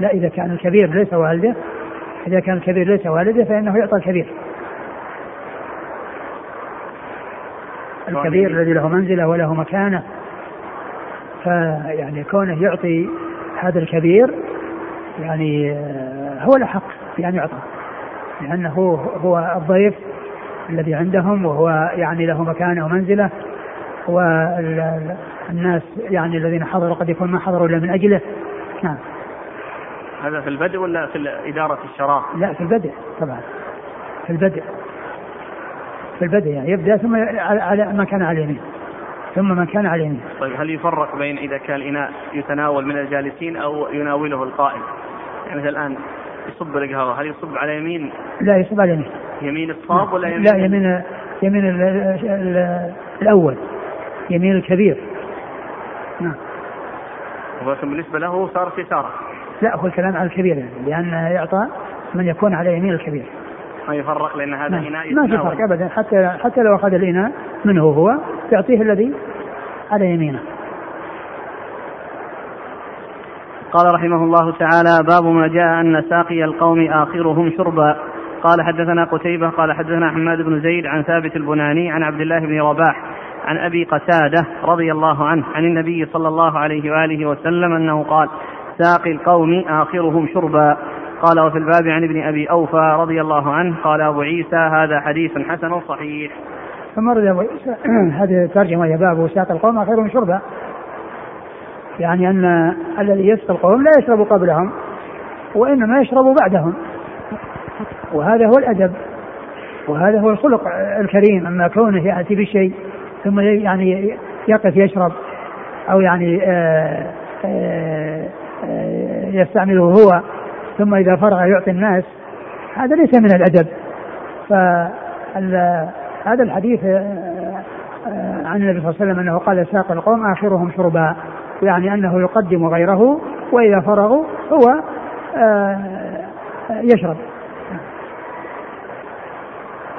لا إذا كان الكبير ليس والده إذا كان الكبير ليس والده فإنه يعطى الكبير. الكبير الذي له منزلة وله مكانة. فيعني كونه يعطي هذا الكبير يعني هو الأحق بأن يعطى. لأنه هو الضيف الذي عندهم وهو يعني له مكانة ومنزلة. والناس يعني الذين حضروا قد يكون ما حضروا إلا من أجله. نعم. هذا في البدء ولا في إدارة الشراء؟ لا في البدء طبعا. في البدء. في البدء يعني. يبدأ ثم على ما كان على اليمين ثم من كان على اليمين طيب هل يفرق بين إذا كان الإناء يتناول من الجالسين أو يناوله القائم؟ يعني مثل الآن يصب القهوة هل يصب على يمين؟ لا يصب على يمين. يمين الصاب ولا يمين لا يمين يمين ال ال ال الأول. يمين الكبير. نعم. ولكن بالنسبة له صارت يساره لا هو الكلام على الكبير يعني لأن يعطى من يكون على يمين الكبير. ما يفرق لأن هذا نعم. إناء ما في فرق أبدا. حتى حتى لو أخذ الإناء منه هو يعطيه الذي على يمينه. قال رحمه الله تعالى باب ما جاء أن ساقي القوم آخرهم شربا. قال حدثنا قتيبة قال حدثنا حماد بن زيد عن ثابت البناني عن عبد الله بن رباح عن أبي قتادة رضي الله عنه عن النبي صلى الله عليه وآله وسلم أنه قال ساقي القوم آخرهم شربا. قال وفي الباب عن ابن أبي أوفى رضي الله عنه قال أبو عيسى هذا حديث حسن صحيح. ثم رد أبو عيسى [CLEARS THROAT] هذه الترجمة يا باب ساق القوم آخرهم شربا يعني أن الذي يسقي القوم لا يشرب قبلهم وإنما يشرب بعدهم. وهذا هو الأدب وهذا هو الخلق الكريم. أما كونه يأتي بشيء ثم يعني يقف يشرب أو يعني آآ آآ آآ يستعمله هو ثم إذا فرغ يعطي الناس هذا ليس من الأدب. فهذا الحديث عن النبي صلى الله عليه وسلم أنه قال ساق القوم آخرهم شربا يعني أنه يقدم غيره وإذا فرغوا هو آه، يشرب.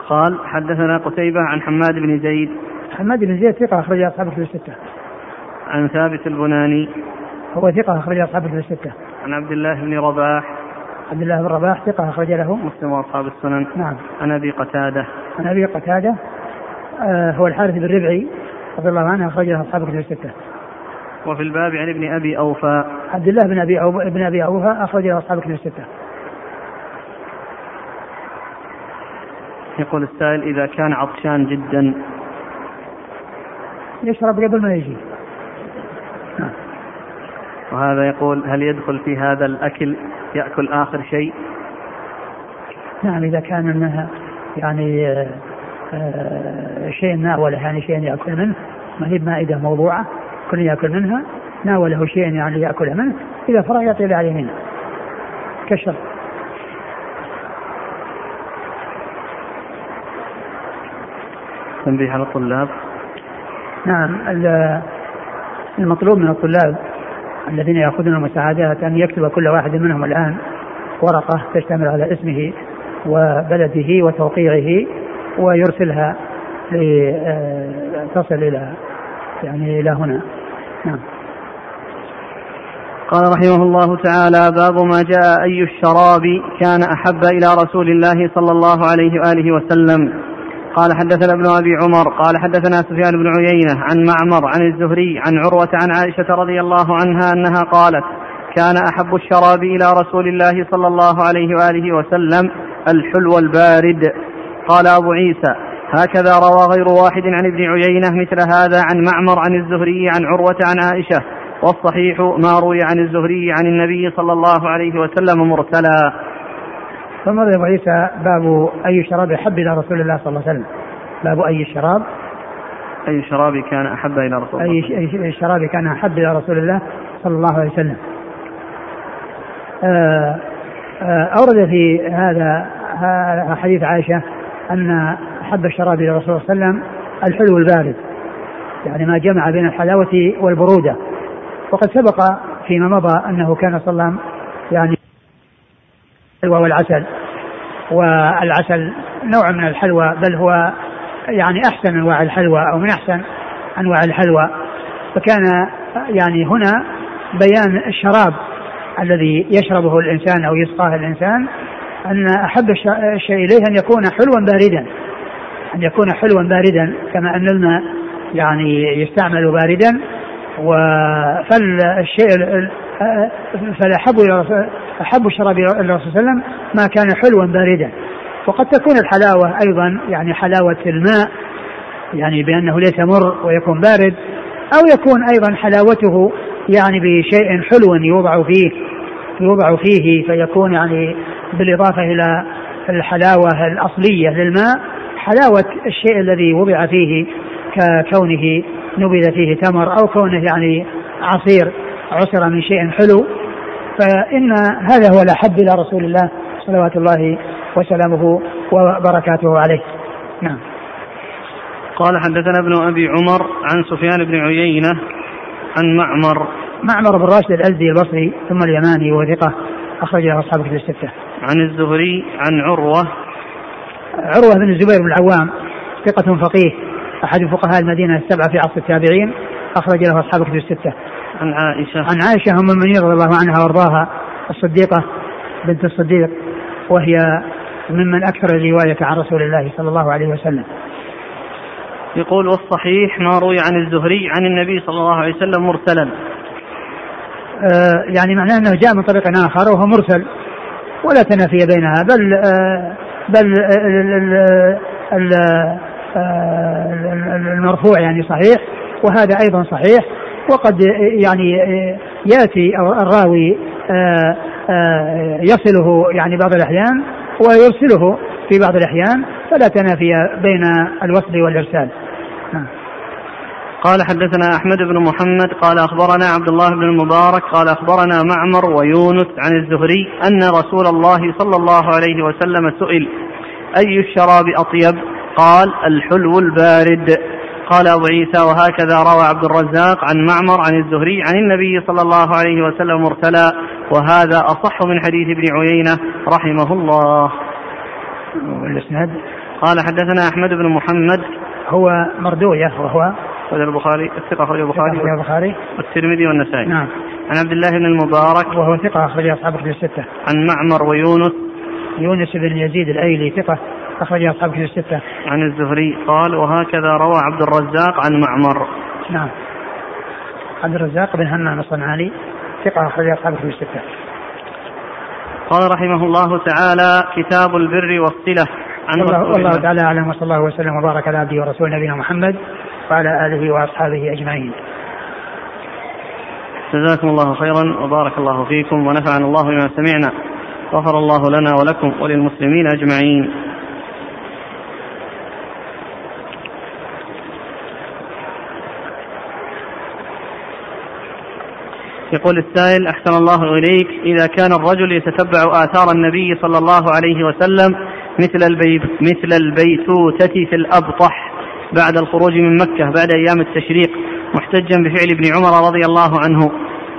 قال حدثنا قتيبة عن حماد بن زيد. حماد بن زيد ثقة أخرج أصحاب الكتب الستة. عن ثابت البناني. هو ثقة أخرج أصحاب الكتب الستة. عن عبد الله بن رباح. عبد الله بن رباح ثقة أخرج له. مسلم وأصحاب السنن. نعم. عن أبي قتادة. عن أبي قتادة آه هو الحارث بن ربعي رضي الله عنه أخرج له أصحاب الكتب الستة. وفي الباب عن ابن أبي أوفى. عبد الله بن أبي أو ابن أبي أوفى أخرج له أصحاب الكتب الستة. يقول السائل إذا كان عطشان جدا. يشرب قبل ما يجي. وهذا يقول هل يدخل في هذا الأكل يأكل آخر شيء؟ نعم إذا كان منها يعني آه، آه، شيء ناوله يعني شيء يأكل منه ما هي مائدة موضوعة كل يأكل منها ناوله شيء يعني يأكل منه إذا فرغ يعطي على يمينه كشر تنبيه على الطلاب؟ نعم المطلوب من الطلاب الذين يأخذون المساعدات أن يكتب كل واحد منهم الآن ورقة تشتمل على اسمه وبلده وتوقيعه ويرسلها لتصل إلى يعني إلى هنا. نعم. قال رحمه الله تعالى باب ما جاء أي الشراب كان أحب إلى رسول الله صلى الله عليه وآله وسلم. قال حدثنا ابن أبي عمر قال حدثنا سفيان بن عيينة عن معمر عن الزهري عن عروة عن عائشة رضي الله عنها أنها قالت كان أحب الشراب إلى رسول الله صلى الله عليه وآله وسلم الحلو البارد. قال أبو عيسى هكذا روى غير واحد عن ابن عيينة مثل هذا عن معمر عن الزهري عن عروة عن عائشة والصحيح ما روي عن الزهري عن النبي صلى الله عليه وسلم مرسلا. ثم أبو عيسى باب أي شراب يحب إلى رسول الله صلى الله عليه وسلم. باب أي شراب؟ أي شراب كان أحب إلى رسول الله؟ أي أي شراب كان أحب إلى رسول الله صلى الله عليه وسلم. آه، آه، أورد في هذا حديث عائشة أن أحب الشراب إلى رسول الله صلى الله عليه وسلم الحلو البارد يعني ما جمع بين الحلاوة والبرودة. وقد سبق فيما مضى أنه كان صلى الله عليه وسلم يعني الحلوى والعسل. والعسل نوع من الحلوى بل هو يعني أحسن أنواع الحلوى أو من أحسن أنواع الحلوى. فكان يعني هنا بيان الشراب الذي يشربه الإنسان أو يسقاه الإنسان أن أحب الشيء إليه أن يكون حلوا باردا. أن يكون حلوا باردا كما أن الماء يعني يستعمل باردا. فالشيء فالاحب إلى أحب الشراب إلى الرسول صلى الله عليه وسلم ما كان حلوا باردا. وقد تكون الحلاوة أيضا يعني حلاوة الماء يعني بأنه ليس مر ويكون بارد أو يكون أيضا حلاوته يعني بشيء حلو يوضع فيه يوضع فيه فيكون يعني بالإضافة إلى الحلاوة الأصلية للماء حلاوة الشيء الذي وضع فيه ككونه نبذ فيه تمر أو كونه يعني عصير عصر من شيء حلو. فإن هذا هو الأحب إلى رسول الله صلوات الله وسلامه وبركاته عليه. نعم. قال حدثنا ابن أبي عمر عن سفيان بن عيينة عن معمر. معمر بن راشد الأزدي البصري ثم اليماني وثقة أخرج له أصحاب كتب الستة. عن الزهري عن عروة. عروة بن الزبير بن العوام ثقة فقيه أحد فقهاء المدينة السبعة في عصر التابعين أخرج له أصحاب كتب الستة. عن عائشة. عن عائشة أم المؤمنين رضي الله عنها وأرضاها الصديقة بنت الصديق وهي ممن أكثر الرواية عن رسول الله صلى الله عليه وسلم. يقول والصحيح ما روي عن الزهري عن النبي صلى الله عليه وسلم مرسلا. آه يعني معناه أنه جاء من طريق آخر وهو مرسل ولا تنافي بينها بل آه بل آه المرفوع يعني صحيح وهذا أيضا صحيح. وقد يعني يأتي الراوي آه، آه، يصله يعني بعض الأحيان ويرسله في بعض الأحيان فلا تنافي بين الوصل والإرسال. نعم. قال حدثنا أحمد بن محمد قال أخبرنا عبد الله بن المبارك قال أخبرنا معمر ويونس عن الزهري أن رسول الله صلى الله عليه وسلم سئل أي الشراب أطيب؟ قال الحلو البارد قال أبو عيسى وهكذا روى عبد الرزاق عن معمر عن الزهري عن النبي صلى الله عليه وسلم مرسلا وهذا أصح من حديث ابن عيينة رحمه الله. الإسناد؟ قال حدثنا أحمد بن محمد. هو مردوية وهو أخرج البخاري الثقة أخرج البخاري أخرج البخاري. والترمذي والنسائي. نعم. عن عبد الله بن المبارك. وهو ثقة أخرج أصحاب الستة. عن معمر ويونس. يونس بن يزيد الأيلي ثقة. أخرج أصحاب كتب الستة. عن الزهري قال وهكذا روى عبد الرزاق عن معمر. نعم. عبد الرزاق بن همام الصنعاني ثقة أخرج أصحاب كتب الستة. قال رحمه الله تعالى كتاب البر والصلة. عن والله, رسول والله الله تعالى أعلم وصلى الله وسلم وبارك على عبده ورسوله نبينا محمد وعلى آله وأصحابه أجمعين. جزاكم الله خيرا وبارك الله فيكم ونفعنا الله بما سمعنا. غفر الله لنا ولكم وللمسلمين أجمعين. يقول السائل أحسن الله إليك. إذا كان الرجل يتتبع آثار النبي صلى الله عليه وسلم مثل البي مثل البيتوتة في الأبطح بعد الخروج من مكة بعد أيام التشريق محتجا بفعل ابن عمر رضي الله عنه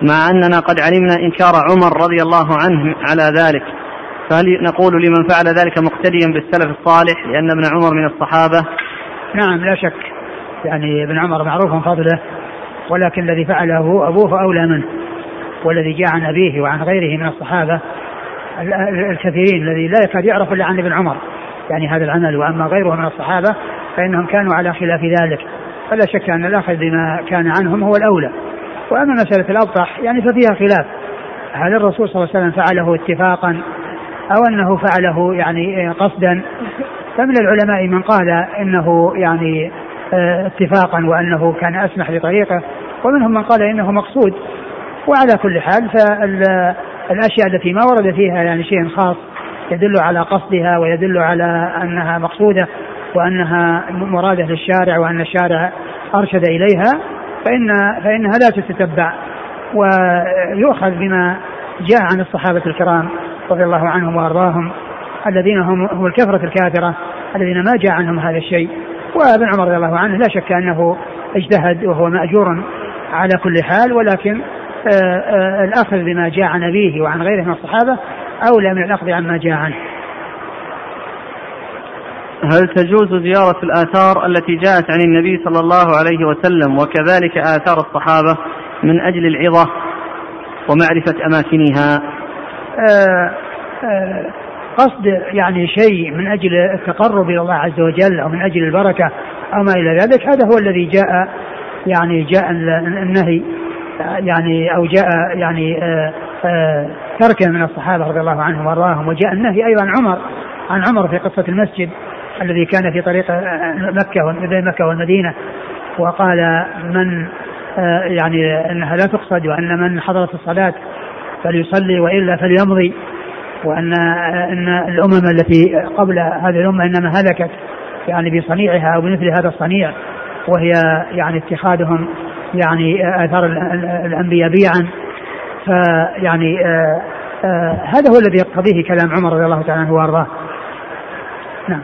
مع أننا قد علمنا إنكار عمر رضي الله عنه على ذلك. فهل نقول لمن فعل ذلك مقتديا بالسلف الصالح لأن ابن عمر من الصحابة؟ نعم لا شك. يعني ابن عمر معروف فضله ولكن الذي فعله أبوه فأولى منه. والذي جاء عن أبيه وعن غيره من الصحابة ال- ال- الكثيرين الذي لا يكاد يعرف إلا عن ابن عمر. يعني هذا العمل وأما غيره من الصحابة فإنهم كانوا على خلاف ذلك. فلا شك أن الأخذ بما كان عنهم هو الأولى. وأما مسألة الأبطح يعني ففيها خلاف. هل الرسول صلى الله عليه وسلم فعله اتفاقا أو أنه فعله يعني قصدا؟ فمن العلماء من قال إنه يعني آه، اتفاقا وأنه كان أسمح بطريقه. ومنهم من قال إنه مقصود. وعلى كل حال فالأشياء التي ما ورد فيها يعني شيء خاص يدل على قصدها ويدل على أنها مقصودة وأنها مرادة للشارع وأن الشارع أرشد إليها فإن فإنها لا تتتبع. ويؤخذ بما جاء عن الصحابة الكرام رضي الله عنهم وأرضاهم الذين هم هم الكثرة الكافرة الذين ما جاء عنهم هذا الشيء. وابن عمر رضي الله عنه لا شك أنه اجتهد وهو مأجور على كل حال ولكن الأخذ بما جاء عن أبيه وعن غيره من الصحابة أولى من الأخذ عما جاء عنه. هل تجوز زيارة الآثار التي جاءت عن النبي صلى الله عليه وسلم وكذلك آثار الصحابة من أجل العظة ومعرفة أماكنها؟ آه، آه، قصد يعني شيء من أجل التقرب إلى الله عز وجل أو من أجل البركة أو ما إلى ذلك هذا هو الذي جاء يعني جاء ال- النهي. يعني أو جاء يعني آه، آه، تركه من الصحابة رضي الله عنهم وأرضاهم وجاء النهي أيضا عن عمر عن عمر في قصة المسجد الذي كان في طريق آه، مكة بين مكة والمدينة وقال من يعني إنها لا تقصد وأن من حضرت الصلاة فليصلي وإلا فليمضي وأن إن الأمم التي قبل هذه الأمة إنما هلكت يعني بصنيعها أو بمثل هذا الصنيع وهي يعني اتخاذهم يعني آثار ال- ال- الأنبياء بيعا. فيعني آه، آه، هذا هو الذي يقتضيه كلام عمر رضي الله تعالى عنه وأرضاه. نعم.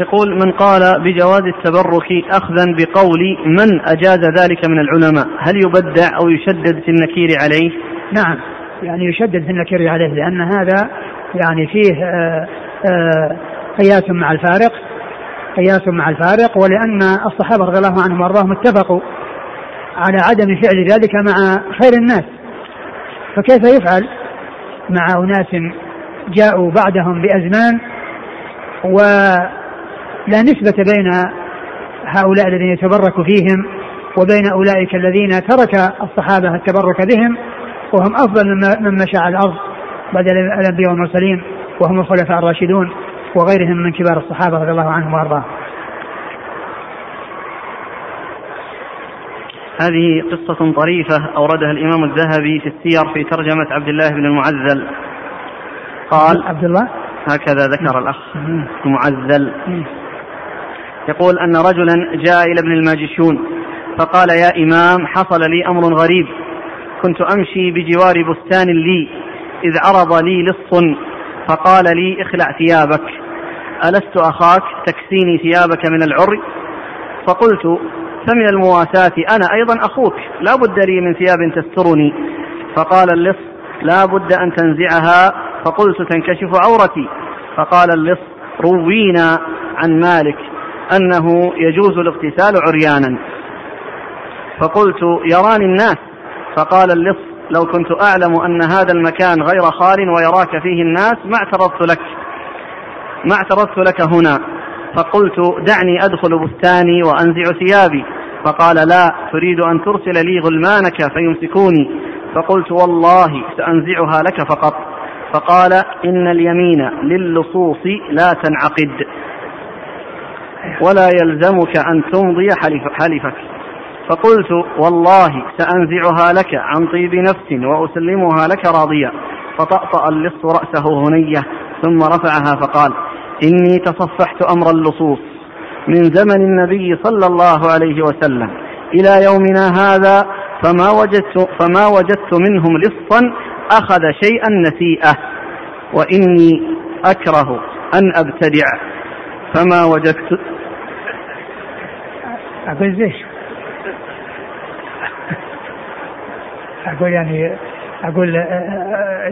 يقول من قال بجواز التبرك أخذا بقول من أجاز ذلك من العلماء؟ هل يبدع أو يشدد في النكير عليه؟ نعم. يعني يشدد في النكير عليه لأن هذا يعني فيه آه، آه، قياس مع الفارق. قياس مع الفارق ولأن الصحابة رضي الله عنهم وأرضاهم اتفقوا على عدم فعل ذلك مع خير الناس. فكيف يفعل؟ مع أناس جاءوا بعدهم بأزمان ولا نسبة بين هؤلاء الذين يتبرك فيهم وبين أولئك الذين ترك الصحابة التبرك بهم وهم أفضل من مشى على الأرض بعد الأنبياء والمرسلين وهم الخلفاء الراشدون. وغيرهم من كبار الصحابة رضي الله عنهم وأرضاهم. هذه قصة طريفة أوردها الإمام الذهبي في السير في ترجمة عبد الله بن المعذل قال عبد الله؟ هكذا ذكر الأخ مم. يقول أن رجلا جاء إلى ابن الماجشون فقال يا إمام حصل لي أمر غريب. كنت أمشي بجوار بستان لي إذ عرض لي لص فقال لي اخلع ثيابك. ألست أخاك؟ تكسيني ثيابك من العري. فقلت فمن المواساة أنا أيضا أخوك. لا بد لي من ثياب تسترني. فقال اللص لا بد أن تنزعها. فقلت تنكشف عورتي. فقال اللص روينا عن مالك. أنه يجوز الاغتسال عريانا. فقلت يراني الناس. فقال اللص لو كنت أعلم أن هذا المكان غير خال ويراك فيه الناس ما اعترضت لك. ما اعترضت لك هنا. فقلت دعني أدخل بستاني وأنزع ثيابي. فقال لا تريد أن ترسل لي غلمانك فيمسكوني. فقلت والله سأنزعها لك فقط. فقال إن اليمين للصوص لا تنعقد ولا يلزمك أن تمضي حلف حلفك. فقلت والله سأنزعها لك عن طيب نفس وأسلمها لك راضية فطأطأ اللص رأسه هنية ثم رفعها فقال إني تصفحت أمر اللصوص من زمن النبي صلى الله عليه وسلم إلى يومنا هذا فما وجدت فما وجدت منهم لصا أخذ شيئا نسيئة وإني أكره أن أبتدع. فما وجدت أقول أقول يعني أقول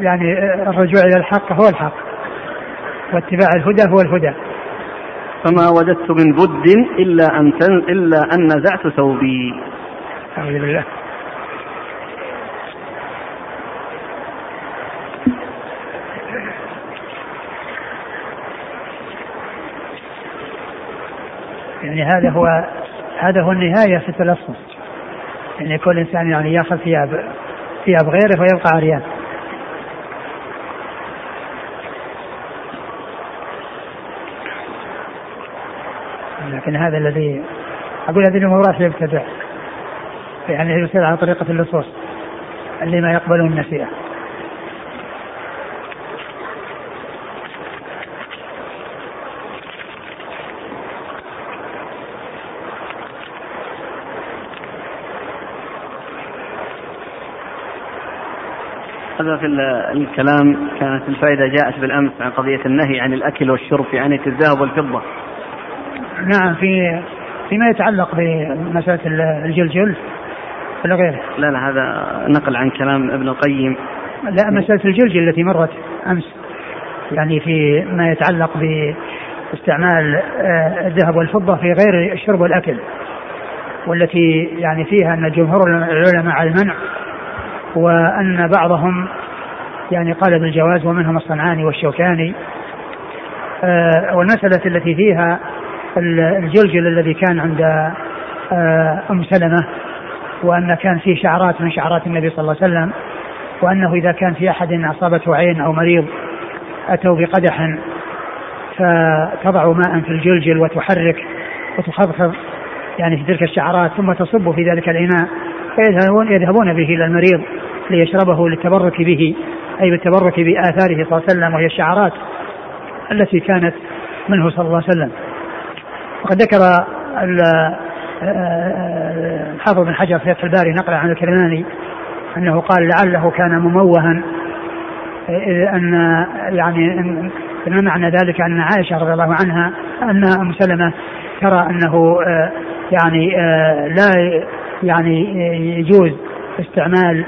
يعني الرجوع إلى الحق هو الحق. واتباع الهدى هو الهدى. فما وجدت من بد إلا أن تن إلا أن نزعت ثوبي. أعوذ بالله. يعني هذا هو هذا هو النهاية في التلصص يعني كل إنسان يعني يأخذ ثياب ثياب غيره ويبقى عريان. لكن هذا الذي أقول هذه الأمور راح يبتدع. يعني يصير على طريقة اللصوص. اللي ما يقبلون النسيئة هذا في الكلام كانت الفائدة جاءت بالأمس عن قضية النهي عن الأكل والشرب في عنية الذهب والفضة. نعم في فيما يتعلق بمسألة الجلجل ولا غيره. لا لا هذا نقل عن كلام ابن القيم. لا مسألة الجلجل التي مرت أمس. يعني في ما يتعلق باستعمال آه، الذهب والفضة في غير الشرب والأكل. والتي يعني فيها أن جمهور العلماء على المنع وأن بعضهم يعني قال بالجواز ومنهم الصنعاني والشوكاني آه، والمسألة التي فيها الجلجل الذي كان عند آه، أم سلمة وأن كان فيه شعرات من شعرات النبي صلى الله عليه وسلم وأنه إذا كان في أحد أصابته عين أو مريض أتوا بقدح فتضع ماء في الجلجل وتحرك وتخفض يعني في تلك الشعرات ثم تصب في ذلك الإناء فيذهبون يذهبون به إلى المريض. ليشربه للتبرك به أي بالتبرك بآثاره صلى الله عليه وسلم وهي الشعرات التي كانت منه صلى الله عليه وسلم. وقد ذكر الحافظ بن حجر في الباري نقلا عن الكرماني أنه قال لعله كان مموها أن يعني ان معنى ذلك؟ أن عائشة رضي الله عنها أن أم سلمة ترى أنه يعني لا يعني يجوز استعمال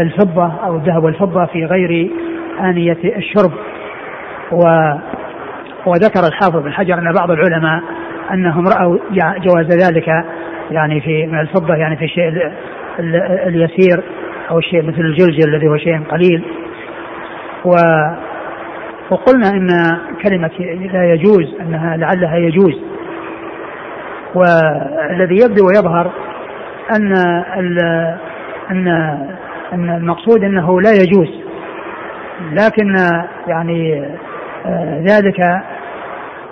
الفضة أو الذهب والفضة في غير آنية الشرب. و وذكر الحافظ بن حجر أن بعض العلماء أنهم رأوا جواز ذلك يعني في من الفضة يعني في الشيء اليسير أو الشيء مثل الجلجل الذي هو شيء قليل. و وقلنا إن كلمة لا يجوز أنها لعلها يجوز. والذي يبدو ويظهر أن ان أن المقصود أنه لا يجوز. لكن يعني آه، ذلك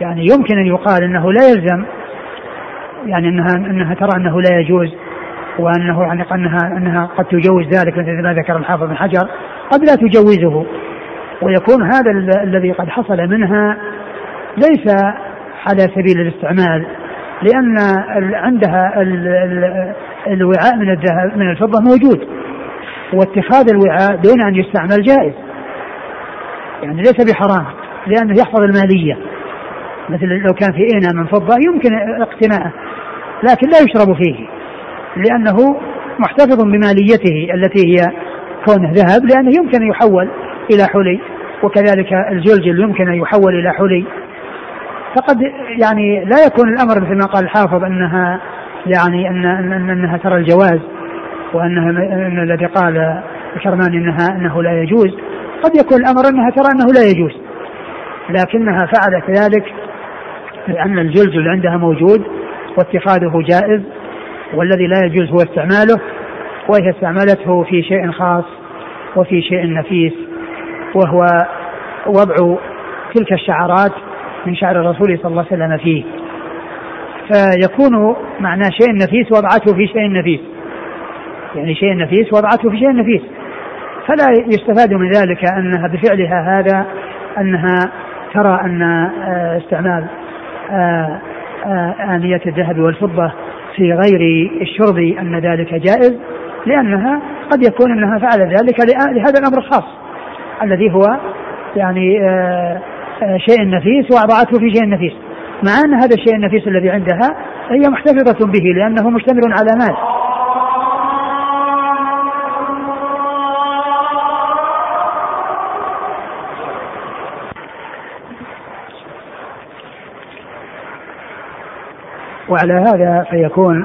يعني يمكن أن يقال أنه لا يلزم. يعني انها أنها ترى أنه لا يجوز وأنه يعني انها أنها قد تجوز ذلك مثل ما ذكر الحافظ بن حجر. قد لا تجوزه. ويكون هذا الذي قد حصل منها ليس على سبيل الاستعمال لأن عندها الوعاء من الذهب من الفضة موجود. واتخاذ الوعاء دون أن يستعمل جائز. يعني ليس بحرام لأنه يحفظ المالية. مثل لو كان في إناء من فضة يمكن اقتناءه لكن لا يشرب فيه لأنه محتفظ بماليته التي هي كونه ذهب لأنه يمكن أن يحول إلى حلي وكذلك الجلجل يمكن أن يحول إلى حلي. فقد يعني لا يكون الأمر مثل ما قال الحافظ أنها يعني أن أن أنها ترى الجواز وأنها أن الذي قال الكرماني أنها أنه لا يجوز قد يكون الأمر أنها ترى أنه لا يجوز. لكنها فعلت ذلك لأن الجلجل عندها موجود واتخاذه جائز والذي لا يجوز هو استعماله وهي استعملته في شيء خاص وفي شيء نفيس وهو وضع تلك الشعرات من شعر الرسول صلى الله عليه وسلم فيه. فيكون معنى شيء نفيس وضعته في شيء نفيس. يعني شيء نفيس وضعته في شيء نفيس. فلا يستفاد من ذلك أنها بفعلها هذا أنها ترى أن آه، استعمال آه، آه، آنية الذهب والفضة في غير الشرب أن ذلك جائز لأنها قد يكون أنها فعل ذلك لهذا الأمر الخاص الذي هو يعني شيء نفيس وأضعته في شيء نفيس. مع أن هذا الشيء النفيس الذي عندها هي محتفظة به لأنه مشتمل على مال. وعلى هذا فيكون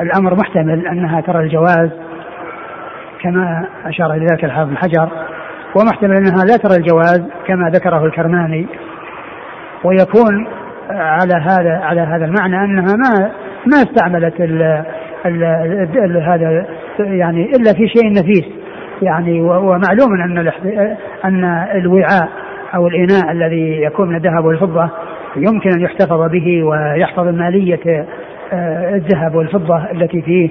الأمر محتمل أنها ترى الجواز كما أشار إلى ذلك الحافظ الحجر ومحتمل أنها لا ترى الجواز كما ذكره الكرماني ويكون على هذا على هذا المعنى أنها ما ما استعملت ال ال ال هذا يعني إلا في شيء نفيس. يعني ومعلوم أن أن الوعاء أو الإناء الذي يكون من الذهب والفضة يمكن أن يحتفظ به ويحفظ مالية آه، الذهب والفضة التي فيه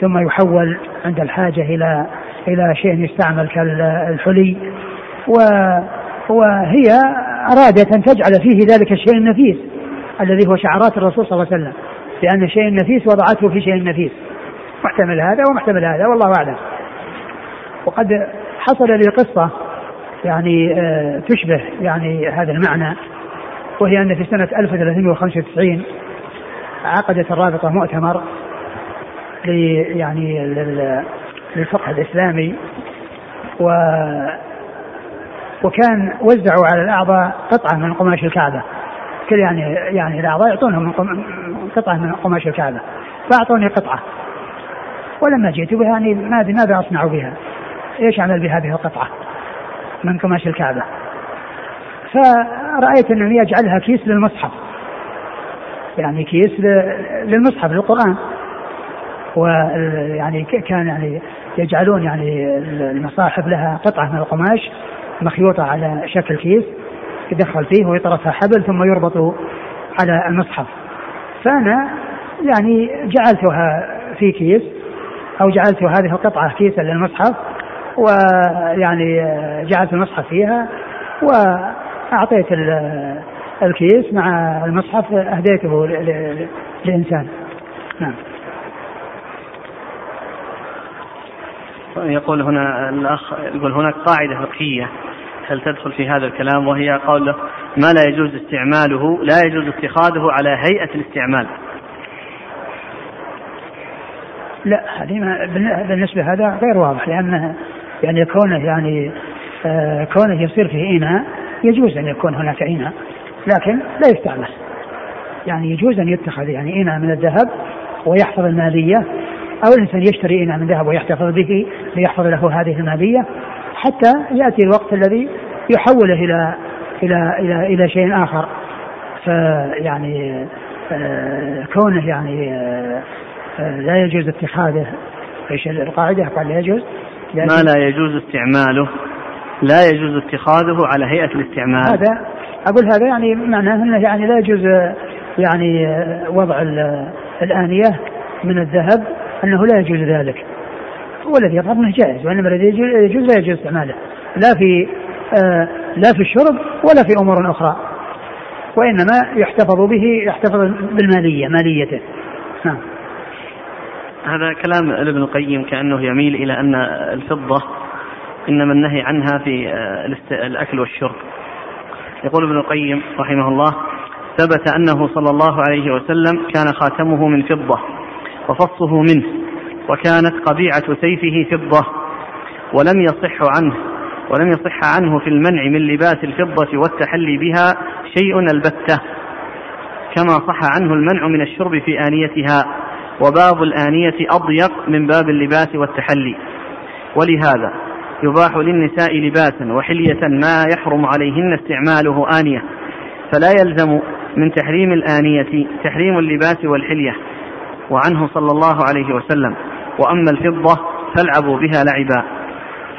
ثم يحول عند الحاجة إلى إلى شيء يستعمل كالحلي. وهي أرادت أن تجعل فيه ذلك الشيء النفيس الذي هو شعرات الرسول صلى الله عليه وسلم لأن الشيء النفيس وضعته في شيء نفيس محتمل هذا ومحتمل هذا والله أعلم. وقد حصل لي قصه يعني آه، تشبه يعني هذا المعنى وهي أن في سنة 1395 عقدت الرابطة مؤتمر يعني للفقه الإسلامي و وكان وزعوا على الأعضاء قطعة من قماش الكعبة. كل يعني يعني الأعضاء يعطونهم قطعة من قماش الكعبة. فأعطوني قطعة. ولما جئت بها يعني ماذا أصنع بها؟ إيش أعمل بهذه القطعة من قماش الكعبة؟ فرأيت أنه يجعلها كيس للمصحف. يعني كيس للمصحف للقرآن. ويعني كان يعني يجعلون يعني المصاحف لها قطعة من القماش. مخيوطة على شكل كيس يدخل فيه ويطرفها حبل ثم يربط على المصحف. فأنا يعني جعلتها في كيس أو جعلت هذه القطعة كيسا للمصحف ويعني جعلت المصحف فيها و أعطيت الكيس مع المصحف أهديته لإنسان نعم. يقول هنا الأخ يقول هناك قاعدة فقهية. هل تدخل في هذا الكلام؟ وهي قوله ما لا يجوز استعماله لا يجوز اتخاذه على هيئة الاستعمال. لا هذه بالنسبة هذا غير واضح لأنه يعني كونه يعني آه كونه يصير فيه إناء يجوز أن يكون هناك إناء لكن لا يستعمل. يعني يجوز أن يتخذ يعني إناء من الذهب ويحفظ المالية أو الإنسان يشتري إناء من ذهب ويحتفظ به ليحفظ له هذه المالية. حتى يأتي الوقت الذي يحوله إلى إلى إلى إلى شيء آخر. فيعني آه، كونه يعني آه، آه، لا يجوز اتخاذه. إيش القاعدة؟ قال لا يجوز. ما لا يجوز استعماله. لا يجوز اتخاذه على هيئة الاستعمال. هذا أقول هذا يعني معناه أنه يعني لا يجوز يعني وضع الآنية من الذهب أنه لا يجوز ذلك. والذي يظهر أنه جائز وإنما الذي يجوز لا يجوز استعماله لا في آه لا في الشرب ولا في أمور أخرى. وإنما يحتفظ به يحتفظ بالمالية ماليته. نعم. هذا كلام ابن القيم كأنه يميل إلى أن الفضة إنما النهي عنها في آه، الأكل والشرب. يقول ابن القيم رحمه الله ثبت أنه صلى الله عليه وسلم كان خاتمه من فضة وفصه منه وكانت قبيعة سيفه فضة ولم يصح عنه ولم يصح عنه في المنع من لباس الفضة والتحلي بها شيء البتة كما صح عنه المنع من الشرب في آنيتها وباب الآنية أضيق من باب اللباس والتحلي. ولهذا يباح للنساء لباسا وحلية ما يحرم عليهن استعماله آنية فلا يلزم من تحريم الآنية تحريم اللباس والحلية وعنه صلى الله عليه وسلم. وأما الفضة فالعبوا بها لعبا.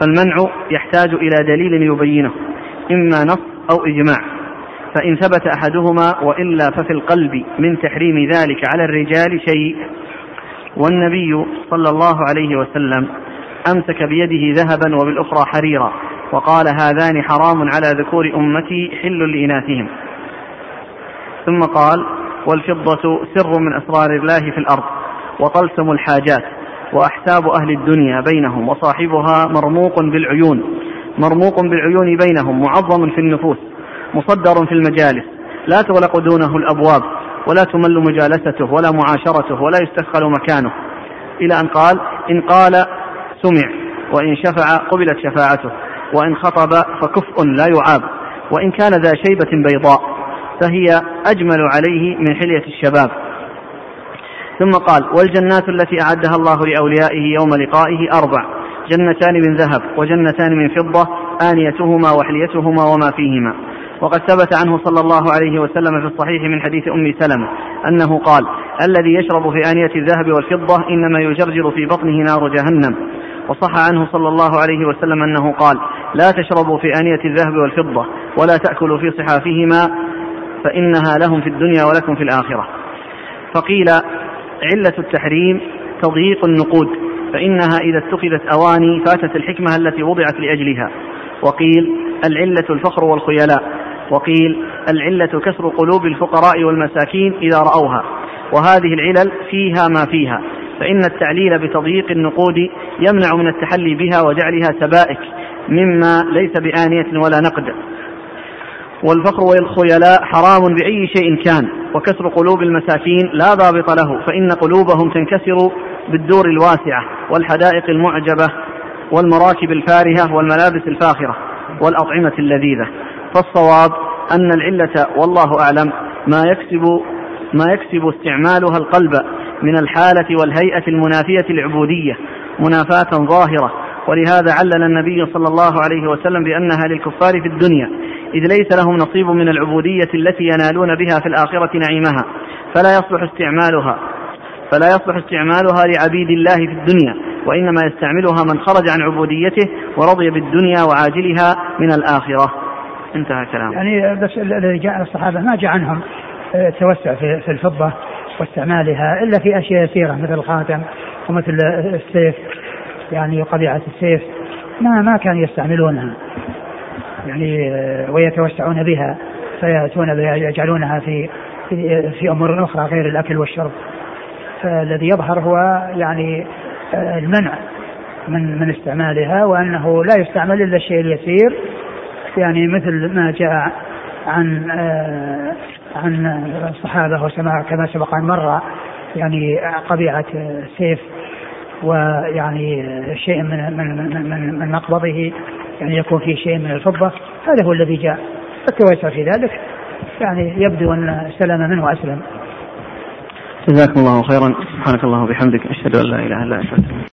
فالمنع يحتاج إلى دليل يبينه إما نص أو إجماع. فإن ثبت أحدهما وإلا ففي القلب من تحريم ذلك على الرجال شيء. والنبي صلى الله عليه وسلم أمسك بيده ذهبا وبالأخرى حريرا وقال هذان حرام على ذكور أمتي حل لإناثهم. ثم قال والفضة سر من أسرار الله في الأرض وطلسم الحاجات. وأحساب أهل الدنيا بينهم وصاحبها مرموق بالعيون مرموق بالعيون بينهم معظم في النفوس مصدر في المجالس لا تغلق دونه الأبواب ولا تمل مجالسته ولا معاشرته ولا يستثقل مكانه. إلى أن قال إن قال سمع وإن شفع قبلت شفاعته وإن خطب فكفء لا يعاب وإن كان ذا شيبة بيضاء فهي أجمل عليه من حلية الشباب. ثم قال والجنات التي أعدها الله لأوليائه يوم لقائه أربع جنتان من ذهب وجنتان من فضة آنيتهما وحليتهما وما فيهما. وقد ثبت عنه صلى الله عليه وسلم في الصحيح من حديث أم سلمة أنه قال الذي يشرب في آنية الذهب والفضة إنما يجرجر في بطنه نار جهنم. وصح عنه صلى الله عليه وسلم أنه قال لا تشربوا في آنية الذهب والفضة ولا تأكلوا في صحافهما فإنها لهم في الدنيا ولكم في الآخرة. فقيل علة التحريم تضييق النقود فإنها إذا اتخذت أواني فاتت الحكمة التي وضعت لأجلها. وقيل العلة الفخر والخيلاء. وقيل العلة كسر قلوب الفقراء والمساكين إذا رأوها. وهذه العلل فيها ما فيها. فإن التعليل بتضييق النقود يمنع من التحلي بها وجعلها سبائك مما ليس بآنية ولا نقد. والفخر والخيلاء حرام بأي شيء كان وكسر قلوب المساكين لا ضابط له فإن قلوبهم تنكسر بالدور الواسعة والحدائق المعجبة والمراكب الفارهة والملابس الفاخرة والأطعمة اللذيذة. فالصواب أن العلة والله أعلم ما يكسب ما يكسب استعمالها القلب من الحالة والهيئة المنافية العبودية منافاة ظاهرة. ولهذا علل النبي صلى الله عليه وسلم بأنها للكفار في الدنيا إذ ليس لهم نصيب من العبودية التي ينالون بها في الآخرة نعيمها فلا يصلح استعمالها فلا يصلح استعمالها لعبيد الله في الدنيا وإنما يستعملها من خرج عن عبوديته ورضي بالدنيا وعاجلها من الآخرة. انتهى كلام يعني بس الذي جاء الصحابة ما جاء عنهم التوسع في الفضة واستعمالها إلا في أشياء يسيرة مثل الخاتم ومثل السيف يعني قبيعة السيف ما ما كانوا يستعملونها. يعني ويتوسعون بها فيأتون بها يجعلونها في في, في أمور أخرى غير الأكل والشرب. فالذي يظهر هو يعني المنع من من استعمالها وأنه لا يستعمل إلا الشيء اليسير. يعني مثل ما جاء عن عن الصحابة وسماع كما سبق أن مر يعني قبيعة سيف ويعني شيء من من من, من مقبضه. يعني يكون فيه شيء من الفضة هذا هو الذي جاء. التوسع في ذلك يعني يبدو أن سلم منه أسلم جزاكم الله خيرا. سبحانك الله وبحمدك أشهد أن لا إله إلا أنت.